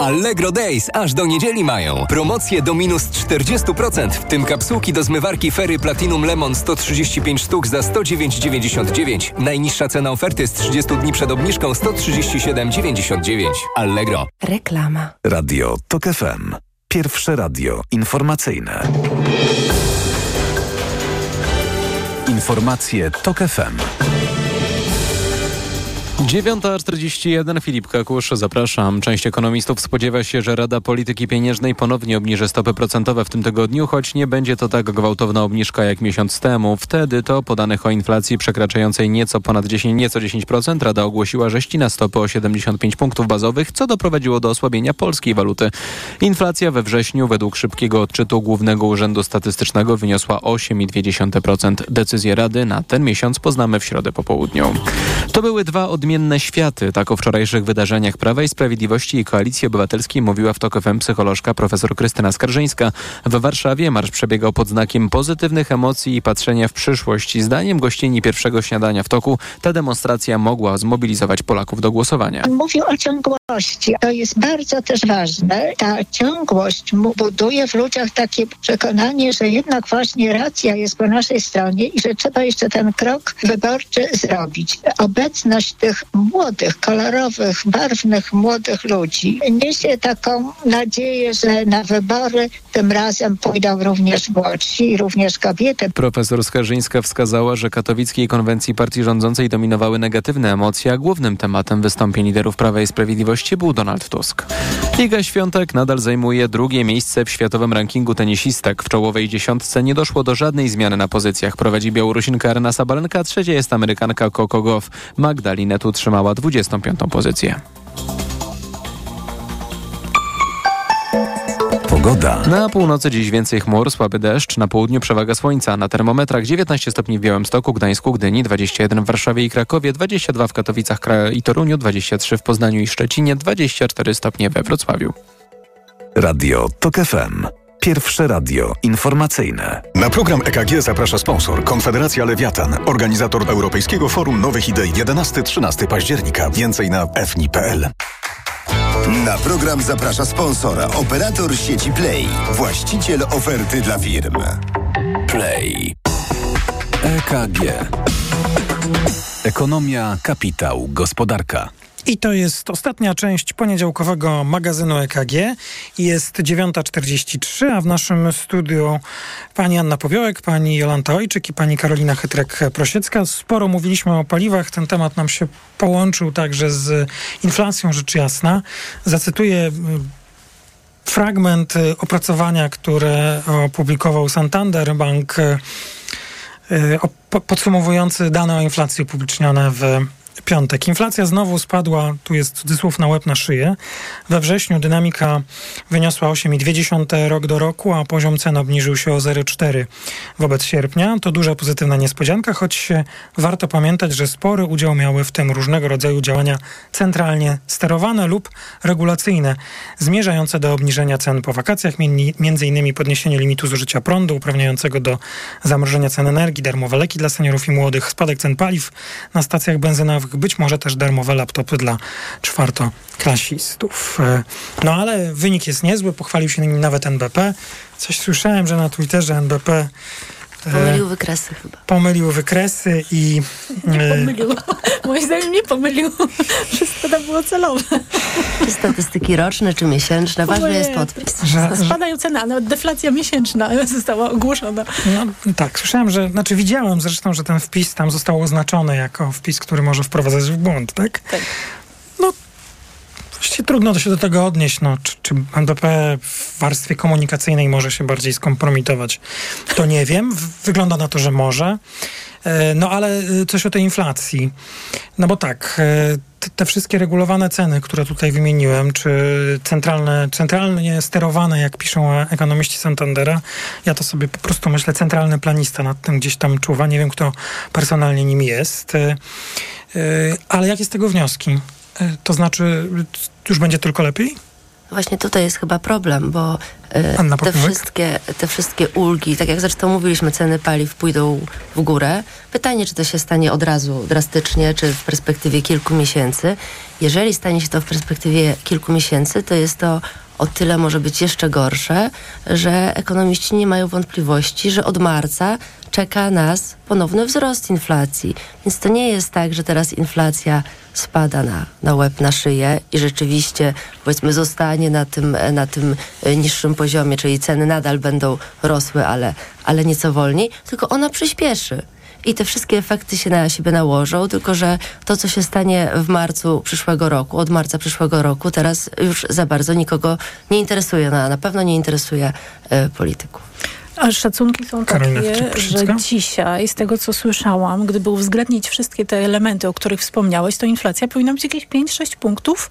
S26: Allegro Days aż do niedzieli mają. Promocje do minus 40%, w tym kapsułki do zmywarki Ferry Platinum Lemon 135 sztuk za 109,99. Najniższa cena oferty z 30 dni przed obniżką 137,99. Allegro.
S27: Reklama.
S2: Radio TOK FM. Pierwsze radio informacyjne. Informacje TOK FM.
S1: 9.41 Filip Kakusz, zapraszam. Część ekonomistów spodziewa się, że Rada Polityki Pieniężnej ponownie obniży stopy procentowe w tym tygodniu, choć nie będzie to tak gwałtowna obniżka jak miesiąc temu. Wtedy to po danych o inflacji przekraczającej nieco ponad 10, nieco 10% Rada ogłosiła, że ścina stopy o 75 punktów bazowych, co doprowadziło do osłabienia polskiej waluty. Inflacja we wrześniu według szybkiego odczytu Głównego Urzędu Statystycznego wyniosła 8,2%. Decyzję Rady na ten miesiąc poznamy w środę po południu. To były dwa odmienne światy. Tak o wczorajszych wydarzeniach Prawa i Sprawiedliwości i Koalicji Obywatelskiej mówiła w TOK FM psycholożka profesor Krystyna Skarżyńska. W Warszawie marsz przebiegał pod znakiem pozytywnych emocji i patrzenia w przyszłość. Zdaniem gościni pierwszego śniadania w toku ta demonstracja mogła zmobilizować Polaków do głosowania.
S28: Mówił o ciągłości. To jest bardzo też ważne. Ta ciągłość buduje w ludziach takie przekonanie, że jednak właśnie racja jest po naszej stronie i że trzeba jeszcze ten krok wyborczy zrobić. Obecność tych młodych, kolorowych, barwnych młodych ludzi niesie taką nadzieję, że na wybory tym razem pójdą również młodsi, również kobiety.
S1: Profesor Skarżyńska wskazała, że katowickiej konwencji partii rządzącej dominowały negatywne emocje, a głównym tematem wystąpień liderów Prawa i Sprawiedliwości był Donald Tusk. Liga Świątek nadal zajmuje drugie miejsce w światowym rankingu tenisistek. W czołowej dziesiątce nie doszło do żadnej zmiany na pozycjach. Prowadzi Białorusinka Arena Sabalenka, trzecia jest Amerykanka Coco Goff. Magdalinet utrzymała 25. pozycję.
S2: Pogoda.
S1: Na północy dziś więcej chmur, słaby deszcz, na południu przewaga słońca. Na termometrach 19 stopni w Białymstoku, Gdańsku, Gdyni, 21 w Warszawie i Krakowie, 22 w Katowicach i Toruniu, 23 w Poznaniu i Szczecinie, 24 stopnie we Wrocławiu.
S2: Radio TOK FM. Pierwsze radio informacyjne.
S3: Na program EKG zaprasza sponsor Konfederacja Lewiatan, organizator Europejskiego Forum Nowych Idei 11-13 października. Więcej na fni.pl.
S19: Na program zaprasza sponsora, operator sieci Play, właściciel oferty dla firm.
S2: Play. EKG. Ekonomia, kapitał, gospodarka.
S5: I to jest ostatnia część poniedziałkowego magazynu EKG. Jest 9.43, a w naszym studiu pani Anna Powiołek, pani Jolanta Ojczyk i pani Karolina Chytrek-Prosiecka. Sporo mówiliśmy o paliwach. Ten temat nam się połączył także z inflacją, rzecz jasna. Zacytuję y, fragment y, opracowania, które opublikował Santander Bank y, podsumowujący dane o inflacji upublicznione w piątek. Inflacja znowu spadła, tu jest cudzysłów na łeb na szyję. We wrześniu dynamika wyniosła 8,2 rok do roku, a poziom cen obniżył się o 0,4 wobec sierpnia. To duża pozytywna niespodzianka, choć warto pamiętać, że spory udział miały w tym różnego rodzaju działania centralnie sterowane lub regulacyjne, zmierzające do obniżenia cen po wakacjach, innymi podniesienie limitu zużycia prądu uprawniającego do zamrożenia cen energii, darmowe leki dla seniorów i młodych, spadek cen paliw na stacjach benzynowych, być może też darmowe laptopy dla czwartoklasistów. E, no ale wynik jest niezły, pochwalił się nim nawet NBP. Coś słyszałem, że na Twitterze NBP
S17: Pomylił wykresy chyba.
S5: Pomylił wykresy i...
S11: Nie e, pomylił. Moim zdaniem nie pomylił. Wszystko to było celowe.
S17: Czy statystyki roczne, czy miesięczne. Ważny jest podpis.
S11: Że, Spadają ceny, a nawet deflacja miesięczna została ogłoszona.
S5: No, tak, słyszałem, że, znaczy widziałem zresztą, że ten wpis tam został oznaczony jako wpis, który może wprowadzać w błąd, tak?
S11: Tak.
S5: Właściwie trudno się do tego odnieść. No, czy, czy NBP w warstwie komunikacyjnej może się bardziej skompromitować? To nie wiem. Wygląda na to, że może. E, no ale e, coś o tej inflacji. No bo tak, e, te wszystkie regulowane ceny, które tutaj wymieniłem, czy centralne, centralnie sterowane, jak piszą ekonomiści Santandera, ja to sobie po prostu myślę, centralny planista nad tym gdzieś tam czuwa. Nie wiem, kto personalnie nim jest. Ale jakie z tego wnioski? To znaczy, już będzie tylko lepiej?
S17: Właśnie tutaj jest chyba problem, bo y, te, wszystkie, te wszystkie ulgi, tak jak zresztą mówiliśmy, ceny paliw pójdą w górę. Pytanie, czy to się stanie od razu drastycznie, czy w perspektywie kilku miesięcy. Jeżeli stanie się to w perspektywie kilku miesięcy, to jest to o tyle może być jeszcze gorsze, że ekonomiści nie mają wątpliwości, że od marca czeka nas ponowny wzrost inflacji. Więc to nie jest tak, że teraz inflacja spada na, na łeb, na szyję i rzeczywiście powiedzmy zostanie na tym, na tym e, niższym poziomie, czyli ceny nadal będą rosły, ale, ale nieco wolniej, tylko ona przyspieszy i te wszystkie efekty się na siebie nałożą, tylko że to, co się stanie w marcu przyszłego roku, od marca przyszłego roku, teraz już za bardzo nikogo nie interesuje, no, na pewno nie interesuje y, polityków.
S11: A szacunki są Karolina takie, że dzisiaj, z tego co słyszałam, gdyby uwzględnić wszystkie te elementy, o których wspomniałeś, to inflacja powinna być jakieś 5-6 punktów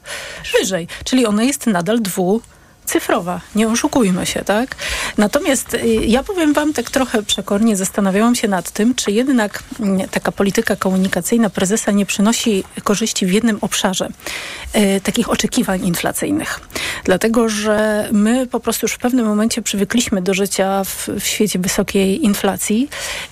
S11: wyżej. Czyli ona jest nadal dwu cyfrowa, nie oszukujmy się, tak? Natomiast y, ja powiem wam tak trochę przekornie, zastanawiałam się nad tym, czy jednak mm, taka polityka komunikacyjna prezesa nie przynosi korzyści w jednym obszarze, y, takich oczekiwań inflacyjnych. Dlatego, że my po prostu już w pewnym momencie przywykliśmy do życia w, w świecie wysokiej inflacji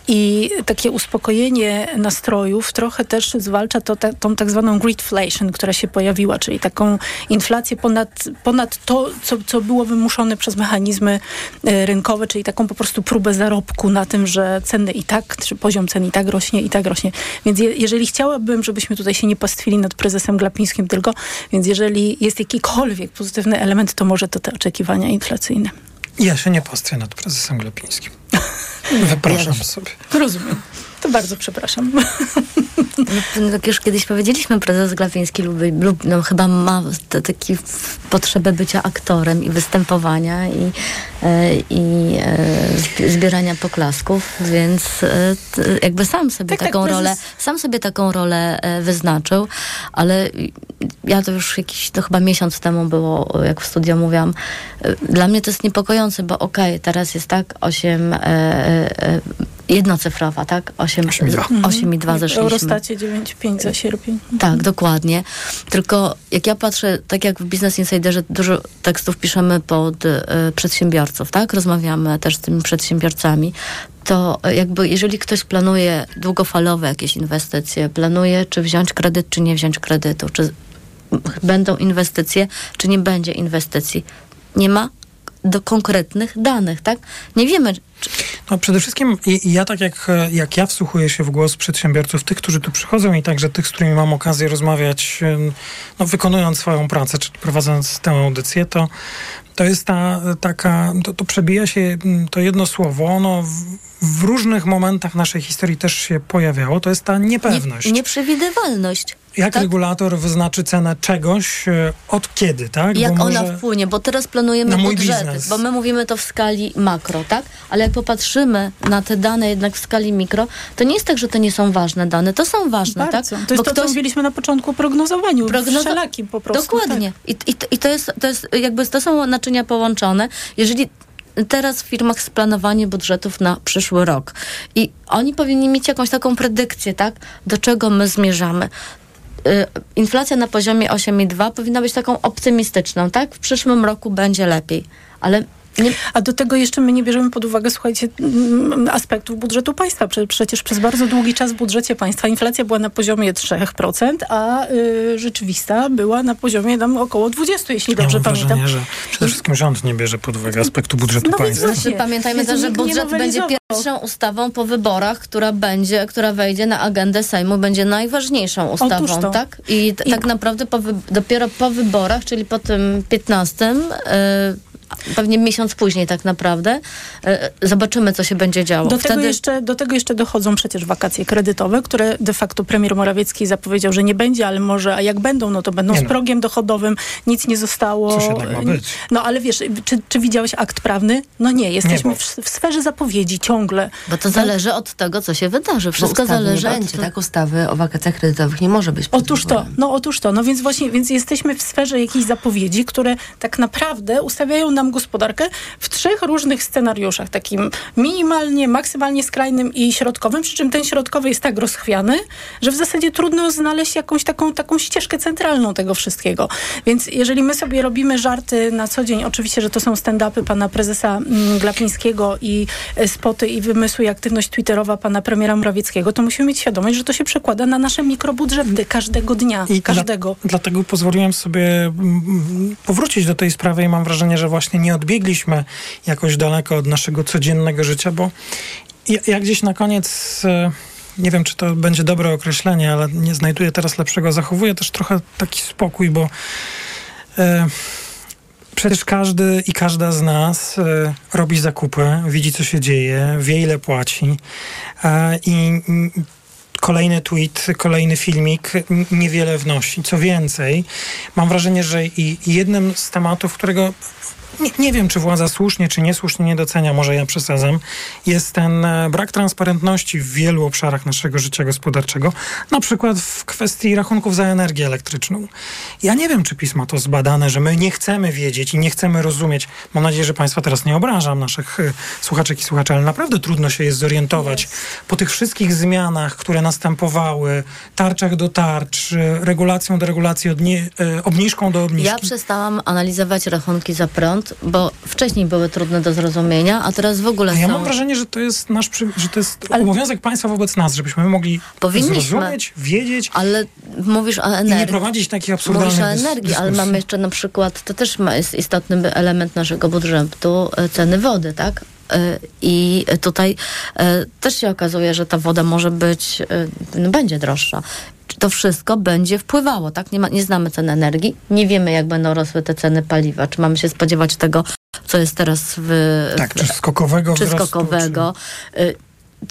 S11: i takie uspokojenie nastrojów trochę też zwalcza to, tą tak zwaną greedflation, która się pojawiła, czyli taką inflację ponad, ponad to, co, co było wymuszone przez mechanizmy e, rynkowe, czyli taką po prostu próbę zarobku na tym, że ceny i tak, czy poziom cen i tak rośnie, i tak rośnie. Więc je, jeżeli chciałabym, żebyśmy tutaj się nie pastwili nad prezesem Glapińskim tylko, więc jeżeli jest jakikolwiek pozytywny element, to może to te oczekiwania inflacyjne.
S5: Ja się nie pastwię nad prezesem Glapińskim. Wypraszam sobie.
S11: Rozumiem. To bardzo przepraszam.
S16: No, jak już kiedyś powiedzieliśmy, prezes Glapiński lubi, lub, no, chyba ma taki potrzebę bycia aktorem i występowania i, e, i e, zbierania poklasków, więc e, jakby sam sobie tak, tak taką tak, rolę, sam sobie taką rolę e, wyznaczył, ale ja to już jakiś, to chyba miesiąc temu było, jak w studio mówiłam, e, dla mnie to jest niepokojące, bo okej, okay, teraz jest tak, 8 jednocyfrowa, tak? 8,2
S11: mhm. zeszliśmy. W Eurostacie 9,5 za sierpień.
S16: Tak, dokładnie. Tylko jak ja patrzę, tak jak w Business Insiderze dużo tekstów piszemy pod y, przedsiębiorców, tak? Rozmawiamy też z tymi przedsiębiorcami, to jakby jeżeli ktoś planuje długofalowe jakieś inwestycje, planuje czy wziąć kredyt, czy nie wziąć kredytu, czy będą inwestycje, czy nie będzie inwestycji, nie ma do konkretnych danych, tak? Nie wiemy. Czy...
S5: No przede wszystkim ja tak jak, jak ja wsłuchuję się w głos przedsiębiorców, tych, którzy tu przychodzą i także tych, z którymi mam okazję rozmawiać, no, wykonując swoją pracę, czy prowadząc tę audycję, to to jest ta taka, to, to przebija się to jedno słowo, ono w, w, różnych momentach naszej historii też się pojawiało, to jest ta niepewność.
S16: Nie, nieprzewidywalność.
S5: Jak tak? regulator wyznaczy cenę czegoś, e, od kiedy, tak?
S16: Jak ona wpłynie, bo teraz planujemy budżety, biznes. bo my mówimy to w skali makro, tak? Ale jak popatrzymy na te dane jednak w skali mikro, to nie jest tak, że to nie są ważne dane, to są ważne,
S11: Bardzo.
S16: tak?
S11: To jest bo to, ktoś... co mówiliśmy na początku o prognozowaniu, Prognozo... wszelakim po prostu.
S16: Dokładnie. Tak. I, i, I to jest, to jest jakby, to są naczynia połączone. Jeżeli teraz w firmach jest planowanie budżetów na przyszły rok. I oni powinni mieć jakąś taką predykcję, tak? Do czego my zmierzamy. Y, inflacja na poziomie 8,2 powinna być taką optymistyczną, tak? W przyszłym roku będzie lepiej. Ale
S11: nie. A do tego jeszcze my nie bierzemy pod uwagę, słuchajcie, aspektów budżetu państwa. Przecież przez bardzo długi czas w budżecie państwa inflacja była na poziomie 3%, a y, rzeczywista była na poziomie tam około 20%, jeśli ja dobrze pamiętam.
S5: Wrażenie, że przede wszystkim rząd nie bierze pod uwagę aspektu budżetu no państwa.
S16: Pamiętajmy też, że budżet będzie pierwszą ustawą po wyborach, która będzie, która wejdzie na agendę Sejmu, będzie najważniejszą ustawą, tak? I, I tak naprawdę po, dopiero po wyborach, czyli po tym 15 pewnie miesiąc później tak naprawdę. E, zobaczymy, co się będzie działo.
S11: Do, Wtedy... tego jeszcze, do tego jeszcze dochodzą przecież wakacje kredytowe, które de facto premier Morawiecki zapowiedział, że nie będzie, ale może, a jak będą, no to będą nie z no. progiem dochodowym, nic nie zostało.
S5: Coś jednak ma być.
S11: No ale wiesz, czy, czy widziałeś akt prawny? No nie, jesteśmy nie, bo... w, w, sferze zapowiedzi ciągle.
S16: Bo to zależy od tego, co się wydarzy. Wszystko zależy
S17: będzie, tak? Ustawy o wakacjach kredytowych nie może być.
S11: Otóż to, no otóż to. No więc właśnie, więc jesteśmy w sferze jakichś zapowiedzi, które tak naprawdę ustawiają nam gospodarkę w trzech różnych scenariuszach, takim minimalnie, maksymalnie skrajnym i środkowym, przy czym ten środkowy jest tak rozchwiany, że w zasadzie trudno znaleźć jakąś taką, taką ścieżkę centralną tego wszystkiego. Więc jeżeli my sobie robimy żarty na co dzień, oczywiście, że to są stand-upy pana prezesa mm, Glapińskiego i e, spoty i wymysły i aktywność twitterowa pana premiera Morawieckiego, to musimy mieć świadomość, że to się przekłada na nasze mikrobudżety każdego dnia, I każdego.
S5: Dla, dlatego pozwoliłem sobie mm, mm, powrócić do tej sprawy i mam wrażenie, że właśnie nie odbiegliśmy jakoś daleko od naszego codziennego życia, bo ja, ja gdzieś na koniec e, nie wiem, czy to będzie dobre określenie, ale nie znajduję teraz lepszego. Zachowuję też trochę taki spokój, bo e, przecież każdy i każda z nas e, robi zakupy, widzi, co się dzieje, wie, ile płaci. I kolejny tweet, kolejny filmik niewiele wnosi. Co więcej, mam wrażenie, że i jednym z tematów, którego nie, nie, wiem, czy władza słusznie, czy niesłusznie nie docenia, może ja przesadzam, jest ten e, brak transparentności w wielu obszarach naszego życia gospodarczego, na przykład w kwestii rachunków za energię elektryczną. Ja nie wiem, czy pisma to zbadane, że my nie chcemy wiedzieć i nie chcemy rozumieć. Mam nadzieję, że Państwa teraz nie obrażam, naszych e, słuchaczek i słuchaczy, ale naprawdę trudno się jest zorientować po tych wszystkich zmianach, które następowały, tarczach do tarcz, e, regulacją do regulacji, obniżką do obniżki.
S16: Ja przestałam analizować rachunki za prąd, bo wcześniej były trudne do zrozumienia, a teraz w ogóle a
S5: ja
S16: są...
S5: mam wrażenie, że to jest nasz, że to jest ale... obowiązek państwa wobec nas, żebyśmy mogli Powinniśmy, zrozumieć, wiedzieć.
S16: Ale mówisz o energii.
S5: Nie prowadzić takich absurdalnych Mówisz o
S16: energii, dyskusji. ale mamy jeszcze na przykład, to też jest istotny element naszego budżetu, e, ceny wody, tak? E, I tutaj e, też się okazuje, że ta woda może być, no będzie droższa to wszystko będzie wpływało, tak? Nie, ma, nie znamy cen energii, nie wiemy, jak będą rosły te ceny paliwa. Czy mamy się spodziewać tego, co jest teraz w...
S5: Tak, czy skokowego
S16: Czy wzrostu, skokowego. Czy...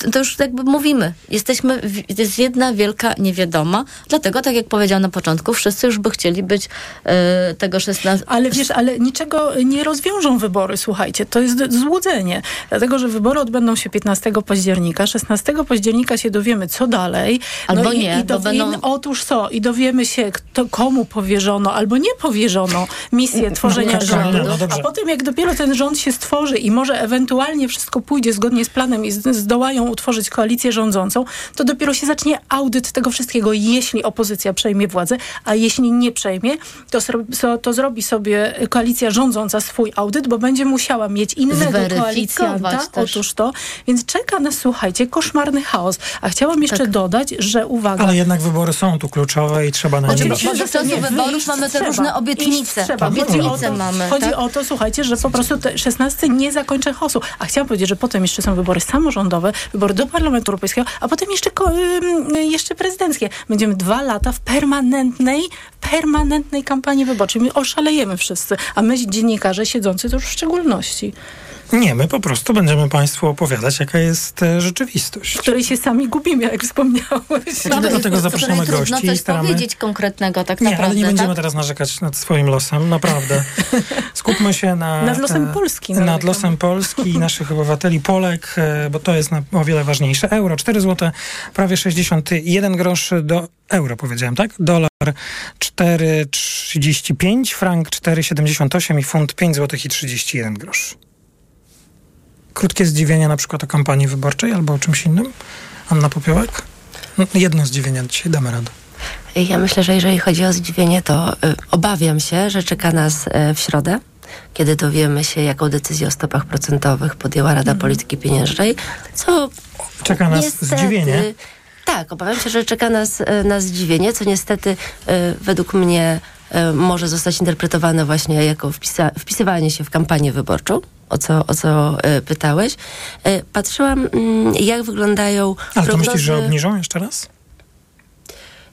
S16: Y, to już jakby mówimy, jesteśmy, jest jedna wielka niewiadoma, dlatego tak jak powiedział na początku, wszyscy już by chcieli być e, tego 16...
S11: Ale wiesz, ale niczego nie rozwiążą wybory, słuchajcie, to jest złudzenie, dlatego, że wybory odbędą się 15 października, 16 października się dowiemy, co dalej.
S16: Albo
S11: i,
S16: nie,
S11: i,
S16: bo
S11: do,
S16: będą-
S11: i, Otóż co, i dowiemy się, kto, komu powierzono, albo nie powierzono misję tworzenia
S5: no,
S11: rządu,
S5: no, no
S11: a potem jak dopiero ten rząd się stworzy i może ewentualnie wszystko pójdzie zgodnie z planem i z- zdołają utworzyć koalicję rządzącą, to dopiero się zacznie audyt tego wszystkiego, jeśli opozycja przejmie władzę, a jeśli nie przejmie, to, to zrobi sobie koalicja rządząca swój audyt, bo będzie musiała mieć innego koalicjanta.
S16: też.
S11: Otóż to. Więc czeka nas, słuchajcie, koszmarny chaos. A chciałam jeszcze dodać, że uwaga,
S5: Ale jednak wybory są tu kluczowe i trzeba na nie
S11: Oczywiście, że
S16: do czasu
S11: nie,
S16: wyborów mamy te
S11: trzeba,
S16: różne obietnice.
S11: Trzeba.
S5: Tak,
S11: Chodzi, o
S16: obietnice
S11: to,
S16: mamy,
S11: chodzi
S16: tak?
S11: o to, słuchajcie, że po prostu te 16 nie zakończę chaosu. A chciałam powiedzieć, że potem jeszcze są wybory samorządowe, wybory do Parlamentu Europejskiego, a potem jeszcze, jeszcze prezydenckie. Będziemy dwa lata w permanentnej, permanentnej kampanii wyborczej. My oszalejemy wszyscy, a my dziennikarze siedzący to już w szczególności,
S5: Nie, my po prostu będziemy Państwu opowiadać, jaka jest e, rzeczywistość.
S11: w której się sami gubimy, jak wspomniałeś.
S5: No, dlatego zapraszamy
S16: trudno
S5: gości i
S16: coś
S5: staramy...
S16: powiedzieć konkretnego tak
S5: Nie,
S16: naprawdę.
S5: ale nie będziemy
S16: tak?
S5: teraz narzekać nad swoim losem, naprawdę. Skupmy się na...
S11: Nad losem
S5: e,
S11: Polski
S5: Nad
S11: narzekamy.
S5: losem Polski i naszych obywateli, Polek, e, bo to jest na, o wiele ważniejsze. Euro 4 zł, prawie 61 groszy do euro, powiedziałem, tak? Dolar 4,35, frank 4,78 i funt 5 zł i 31 groszy. Krótkie zdziwienie na przykład o kampanii wyborczej albo o czymś innym? Anna Popiołek? No, Jedno zdziwienie dzisiaj, damy radę.
S17: Ja myślę, że jeżeli chodzi o zdziwienie, to y, obawiam się, że czeka nas y, w środę, kiedy dowiemy się, jaką decyzję o stopach procentowych podjęła Rada Polityki Pieniężnej, co
S5: Czeka nas
S17: niestety,
S5: zdziwienie.
S17: Tak, obawiam się, że czeka nas, e, nas zdziwienie, co niestety e, według mnie e, może zostać interpretowane właśnie jako wpisa- wpisywanie się w kampanię wyborczą. O co, o co e, pytałeś. E, patrzyłam, mm, jak wyglądają
S5: Ale to
S17: prognozy...
S5: myślisz, że obniżą jeszcze raz?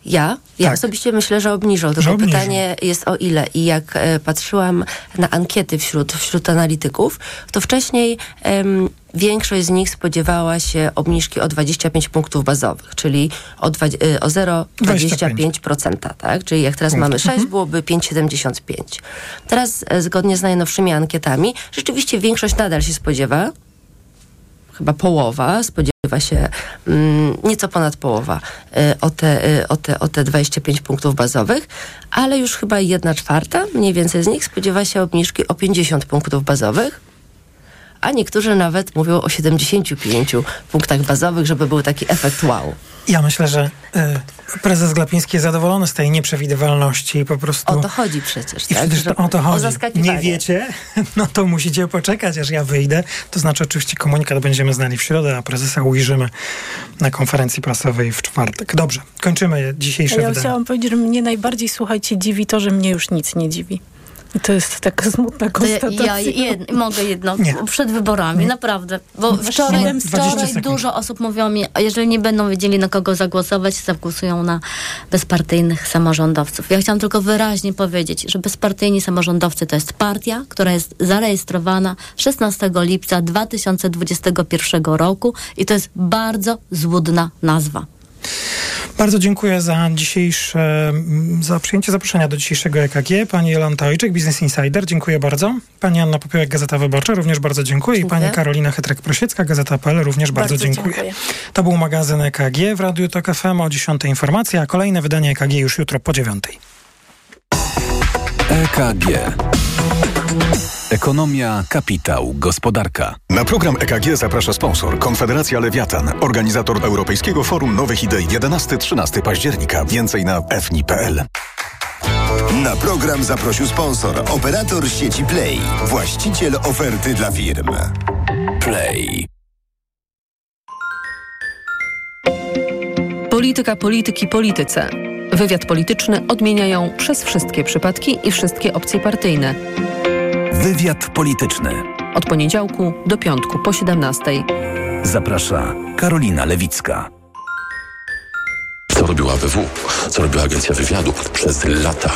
S17: Ja? Ja
S5: Tak.
S17: osobiście myślę, że obniżą. Tylko
S5: Że obniżą.
S17: pytanie jest o ile. I jak e, patrzyłam na ankiety wśród, wśród analityków, to wcześniej em, większość z nich spodziewała się obniżki o 25 punktów bazowych, czyli o, dwa, e, o 0,25%. Tak? Czyli jak teraz
S5: Punktów.
S17: mamy 6, byłoby 5,75. Teraz e, zgodnie z najnowszymi ankietami, rzeczywiście większość nadal się spodziewa, chyba połowa, spodziewa się mm, nieco ponad połowa y, o, te, y, o, te, o te 25 punktów bazowych, ale już chyba jedna czwarta, mniej więcej z nich, spodziewa się obniżki o 50 punktów bazowych, a niektórzy nawet mówią o 75 punktach bazowych, żeby był taki efekt wow.
S5: Ja myślę, że y, prezes Glapiński jest zadowolony z tej nieprzewidywalności i po prostu...
S17: O to chodzi przecież,
S5: I
S17: tak?
S5: przecież to o to chodzi.
S17: zaskakiwanie.
S5: Nie wiecie? No to musicie poczekać, aż ja wyjdę. To znaczy oczywiście komunikat będziemy znali w środę, a prezesa ujrzymy na konferencji prasowej w czwartek. Dobrze, kończymy dzisiejsze
S11: Ja
S5: wydanie.
S11: chciałam powiedzieć, że mnie najbardziej, słuchajcie, dziwi to, że mnie już nic nie dziwi. I to jest taka smutna konstatacja.
S16: ja jed, mogę jedno,
S5: Nie.
S16: przed wyborami, naprawdę. Bo wczoraj,
S11: miałem
S5: 20
S16: wczoraj dużo osób mówiło mi, a jeżeli nie będą wiedzieli na kogo zagłosować, zagłosują na bezpartyjnych samorządowców. Ja chciałam tylko wyraźnie powiedzieć, że bezpartyjni samorządowcy to jest partia, która jest zarejestrowana 16 lipca 2021 roku i to jest bardzo złudna nazwa.
S5: Bardzo dziękuję za dzisiejsze, mm, za przyjęcie zaproszenia do dzisiejszego EKG. Pani Jolanta Ojczyk, Business Insider, dziękuję bardzo. Pani Anna Popiołek, Gazeta Wyborcza, również bardzo dziękuję.
S17: Dziękuję.
S5: I pani Karolina Hetrek-Prosiecka, Gazeta.pl, również bardzo,
S11: Bardzo
S5: dziękuję.
S11: dziękuję.
S5: To był magazyn EKG w Radiu Tok FM o 10 informacja, a kolejne wydanie EKG już jutro po 9.
S21: EKG. Ekonomia, kapitał, gospodarka.
S19: Na program EKG zaprasza sponsor Konfederacja Lewiatan, organizator Europejskiego Forum Nowych Idei 11-13 października. Więcej na fni.pl.
S4: Na program zaprosił sponsor, operator sieci Play, właściciel oferty dla firm.
S21: Play.
S29: Polityka, polityki, polityce. Wywiad polityczny odmieniają przez wszystkie przypadki i wszystkie opcje partyjne.
S21: Wywiad polityczny.
S29: Od poniedziałku do piątku po 17.
S21: Zaprasza Karolina Lewicka.
S30: Co robił ABW? Co robiła Agencja Wywiadu? Przez lata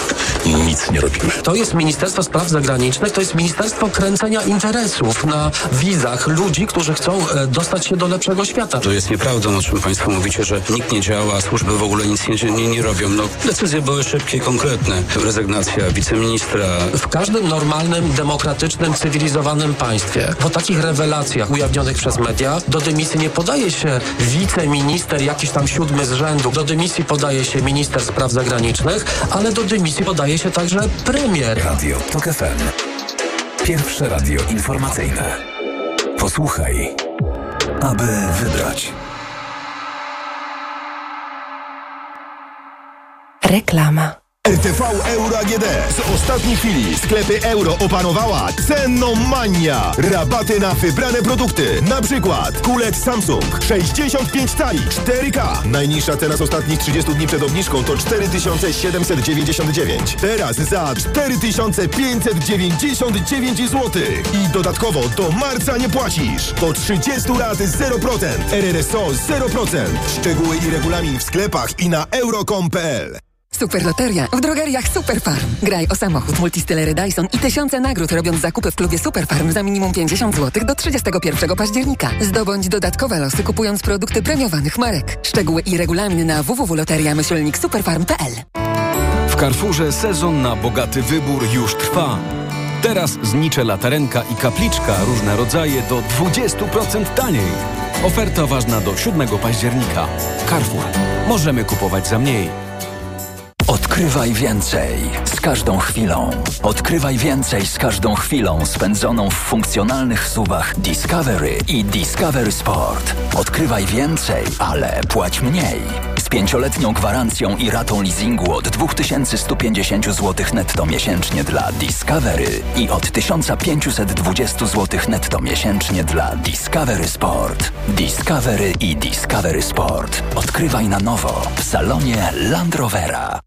S30: nic nie robimy.
S31: To jest Ministerstwo Spraw Zagranicznych, to jest Ministerstwo kręcenia interesów na wizach ludzi, którzy chcą e, dostać się do lepszego świata.
S32: To jest nieprawdą, o czym Państwo mówicie, że nikt nie działa, służby w ogóle nic nie, nie, nie robią. No, decyzje były szybkie, konkretne. Rezygnacja wiceministra.
S31: W każdym normalnym, demokratycznym, cywilizowanym państwie po takich rewelacjach ujawnionych przez media do dymisji nie podaje się wiceminister, jakiś tam siódmy z rzędu. Do dymisji podaje się minister spraw zagranicznych, ale do dymisji podaje się także premier.
S33: Radio TOK FM. Pierwsze radio informacyjne. Posłuchaj, aby wybrać.
S27: Reklama.
S19: RTV Euro AGD. Z ostatniej chwili sklepy euro opanowała cennomania. Rabaty na wybrane produkty. Na przykład kulec Samsung 65 cali 4K. Najniższa cena z ostatnich 30 dni przed obniżką to 4799. Teraz za 4599 zł. I dodatkowo do marca nie płacisz. Do 30 lat 0%. RRSO 0%. Szczegóły i regulamin w sklepach i na euro.com.pl.
S27: Superloteria w drogeriach Superfarm. Graj o samochód, multistylery Dyson i tysiące nagród robiąc zakupy w klubie Superfarm za minimum 50 zł do 31 października. Zdobądź dodatkowe losy kupując produkty premiowanych marek. Szczegóły i regulamin na www.loteria-superfarm.pl
S8: W Carrefourze sezon na bogaty wybór już trwa. Teraz znicze latarenka i kapliczka różne rodzaje do 20% taniej. Oferta ważna do 7 października. Carrefour. Możemy kupować za mniej.
S2: Odkrywaj więcej z każdą chwilą. Odkrywaj więcej z każdą chwilą spędzoną w funkcjonalnych suwach Discovery i Discovery Sport. Odkrywaj więcej, ale płać mniej. Z pięcioletnią gwarancją i ratą leasingu od 2150 zł netto miesięcznie dla Discovery i od 1520 zł netto miesięcznie dla Discovery Sport. Discovery i Discovery Sport. Odkrywaj na nowo w salonie Land Rovera.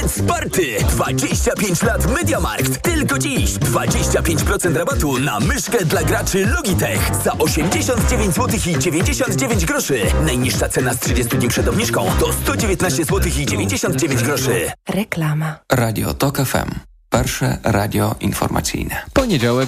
S34: Let's Party! 25 lat MediaMarkt. Tylko dziś 25% rabatu na myszkę dla graczy Logitech za 89 zł i 99 groszy. Najniższa cena z 30 dni przed obniżką to 119 zł i 99 groszy.
S27: Reklama.
S35: Radio TOK FM. Pierwsze radio informacyjne.
S1: Poniedziałek,